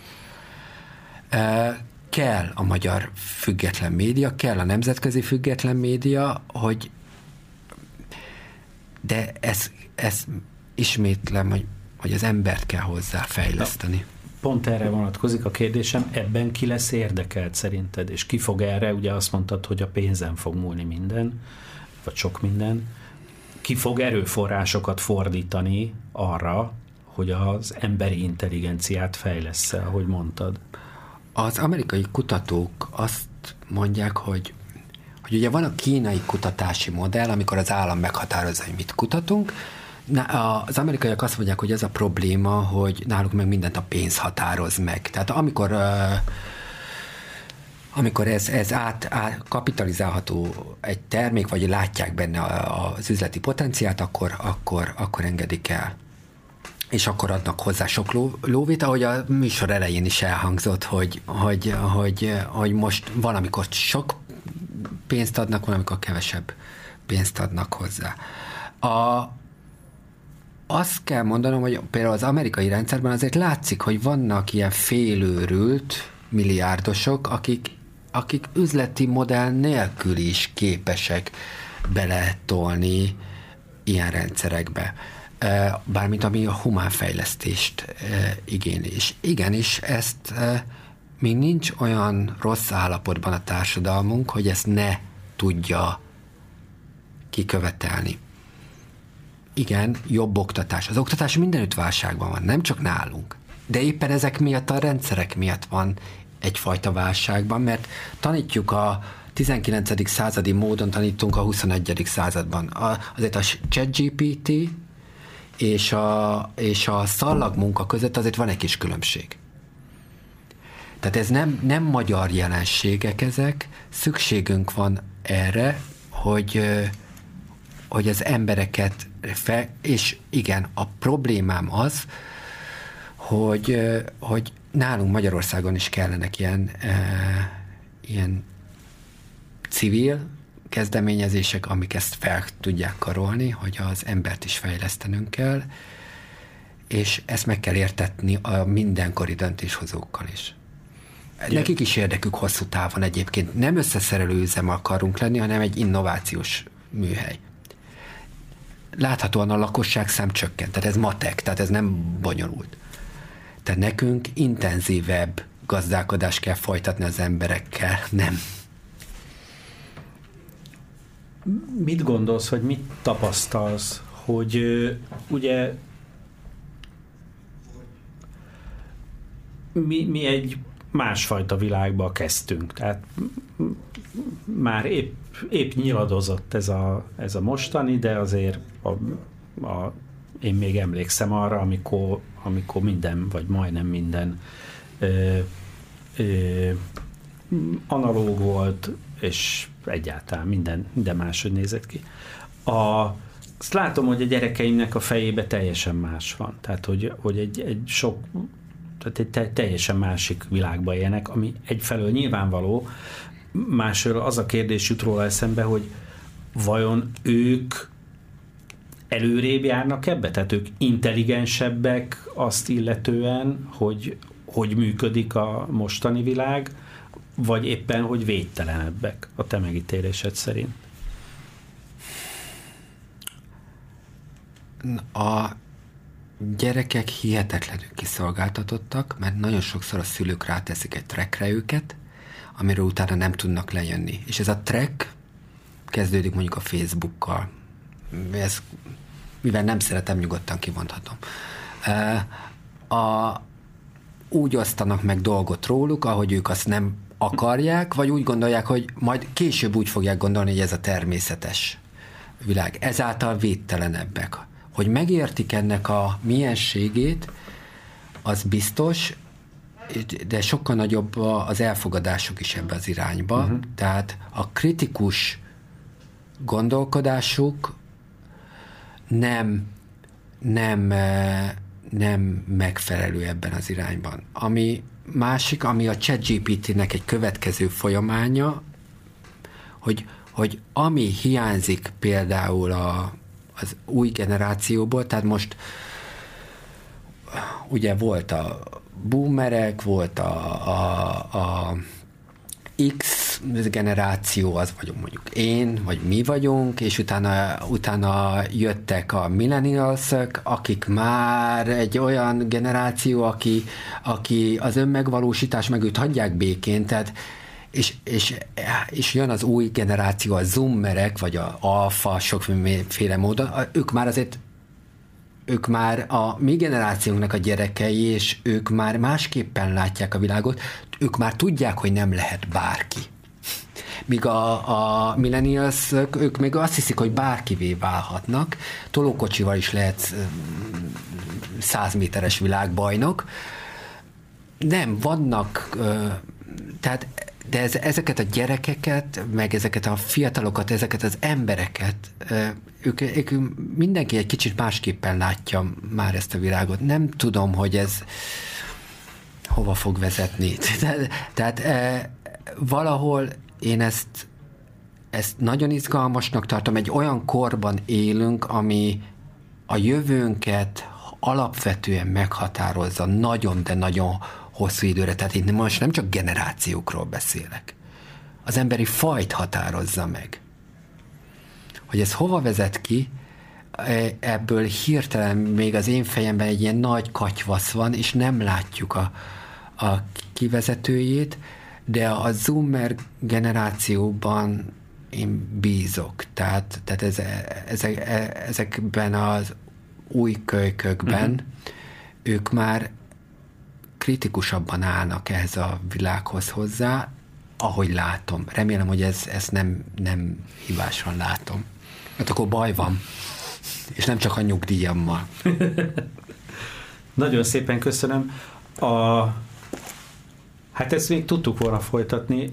kell a magyar független média, kell a nemzetközi független média, hogy de ez, ez ismétlem, hogy, hogy az embert kell hozzá fejleszteni. Pont erre vonatkozik a kérdésem, ebben ki lesz érdekelt szerinted, és ki fog erre, ugye azt mondtad, hogy a pénzen fog múlni minden, vagy sok minden, ki fog erőforrásokat fordítani arra, hogy az emberi intelligenciát fejlesz ahogy mondtad? Az amerikai kutatók azt mondják, hogy hogy ugye van a kínai kutatási modell, amikor az állam meghatározza, hogy mit kutatunk, az amerikaiak azt mondják, hogy ez a probléma, hogy náluk meg mindent a pénz határoz meg. Tehát amikor amikor ez, ez át, át kapitalizálható egy termék, vagy látják benne az üzleti potenciát, akkor, akkor, akkor engedik el és akkor adnak hozzá sok ló, lóvét, ahogy a műsor elején is elhangzott, hogy, hogy, hogy, hogy most van, amikor sok pénzt adnak, van, amikor kevesebb pénzt adnak hozzá. A, azt kell mondanom, hogy például az amerikai rendszerben azért látszik, hogy vannak ilyen félőrült milliárdosok, akik, akik üzleti modell nélkül is képesek beletolni ilyen rendszerekbe bármint ami a humán fejlesztést igényli. És igenis, ezt még nincs olyan rossz állapotban a társadalmunk, hogy ezt ne tudja kikövetelni. Igen, jobb oktatás. Az oktatás mindenütt válságban van, nem csak nálunk. De éppen ezek miatt a rendszerek miatt van egyfajta válságban, mert tanítjuk a 19. századi módon tanítunk a 21. században. A, azért a ChatGPT és a, és a szallag munka között azért van egy kis különbség. Tehát ez nem, nem magyar jelenségek ezek, szükségünk van erre, hogy, hogy az embereket fel, és igen, a problémám az, hogy, hogy nálunk Magyarországon is kellenek ilyen, ilyen civil kezdeményezések, amik ezt fel tudják karolni, hogy az embert is fejlesztenünk kell, és ezt meg kell értetni a mindenkori döntéshozókkal is. Igen. Nekik is érdekük hosszú távon egyébként. Nem összeszerelő üzem akarunk lenni, hanem egy innovációs műhely. Láthatóan a lakosság szám csökkent, tehát ez matek, tehát ez nem bonyolult. Tehát nekünk intenzívebb gazdálkodást kell folytatni az emberekkel, nem. Mit gondolsz, vagy mit tapasztalsz, hogy ugye mi, mi egy másfajta világba kezdtünk. Tehát már épp, épp nyiladozott ez a, ez a mostani, de azért a, a, én még emlékszem arra, amikor, amikor minden, vagy majdnem minden ö, ö, analóg volt, és egyáltalán minden, minden máshogy nézett ki. A, azt látom, hogy a gyerekeimnek a fejébe teljesen más van. Tehát, hogy, hogy egy, egy sok tehát egy teljesen másik világba élnek, ami egyfelől nyilvánvaló, másról az a kérdés jut róla eszembe, hogy vajon ők előrébb járnak ebbe? Tehát ők intelligensebbek azt illetően, hogy hogy működik a mostani világ, vagy éppen, hogy védtelenebbek a te megítélésed szerint? A gyerekek hihetetlenül kiszolgáltatottak, mert nagyon sokszor a szülők ráteszik egy trekre őket, amiről utána nem tudnak lejönni. És ez a trek kezdődik mondjuk a Facebookkal. Ez, mivel nem szeretem, nyugodtan kimondhatom. A, úgy osztanak meg dolgot róluk, ahogy ők azt nem akarják, vagy úgy gondolják, hogy majd később úgy fogják gondolni, hogy ez a természetes világ. Ezáltal védtelenebbek hogy megértik ennek a mienségét, az biztos, de sokkal nagyobb az elfogadásuk is ebbe az irányba. Uh-huh. Tehát a kritikus gondolkodásuk nem, nem, eh, nem megfelelő ebben az irányban. Ami másik, ami a ChatGPT-nek egy következő folyamánya, hogy, hogy ami hiányzik például a, az új generációból, tehát most ugye volt a boomerek, volt a, a, a X generáció, az vagyunk mondjuk én, vagy mi vagyunk, és utána, utána jöttek a millennials akik már egy olyan generáció, aki, aki az önmegvalósítás meg őt hagyják békén, tehát és, és, és jön az új generáció, a zoomerek, vagy a alfa, sokféle módon, ők már azért ők már a mi generációnknak a gyerekei, és ők már másképpen látják a világot, ők már tudják, hogy nem lehet bárki. Míg a, a millennials, ők még azt hiszik, hogy bárkivé válhatnak, tolókocsival is lehet száz méteres világbajnok. Nem, vannak, tehát de ez, ezeket a gyerekeket, meg ezeket a fiatalokat, ezeket az embereket, ők, ők mindenki egy kicsit másképpen látja már ezt a világot. Nem tudom, hogy ez hova fog vezetni. Tehát, tehát valahol én ezt, ezt nagyon izgalmasnak tartom. Egy olyan korban élünk, ami a jövőnket alapvetően meghatározza nagyon, de nagyon hosszú időre. Tehát itt most nem csak generációkról beszélek. Az emberi fajt határozza meg. Hogy ez hova vezet ki, e, ebből hirtelen még az én fejemben egy ilyen nagy katyvasz van, és nem látjuk a, a kivezetőjét, de a zoomer generációban én bízok. Tehát, tehát ez, ezek, ezekben az új kölykökben uh-huh. ők már kritikusabban állnak ehhez a világhoz hozzá, ahogy látom. Remélem, hogy ez, ezt nem, nem hibásan látom. Mert akkor baj van. És nem csak a nyugdíjammal. *laughs* Nagyon szépen köszönöm. A... Hát ezt még tudtuk volna folytatni.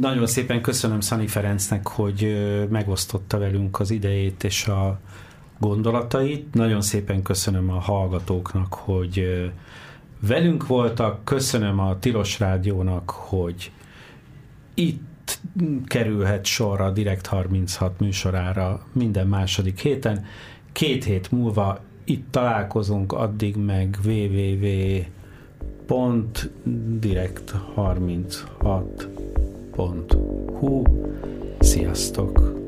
Nagyon szépen köszönöm Szani Ferencnek, hogy megosztotta velünk az idejét és a gondolatait. Nagyon szépen köszönöm a hallgatóknak, hogy velünk voltak, köszönöm a Tilos Rádiónak, hogy itt kerülhet sor a Direkt 36 műsorára minden második héten. Két hét múlva itt találkozunk, addig meg www.direkt36.hu Sziasztok!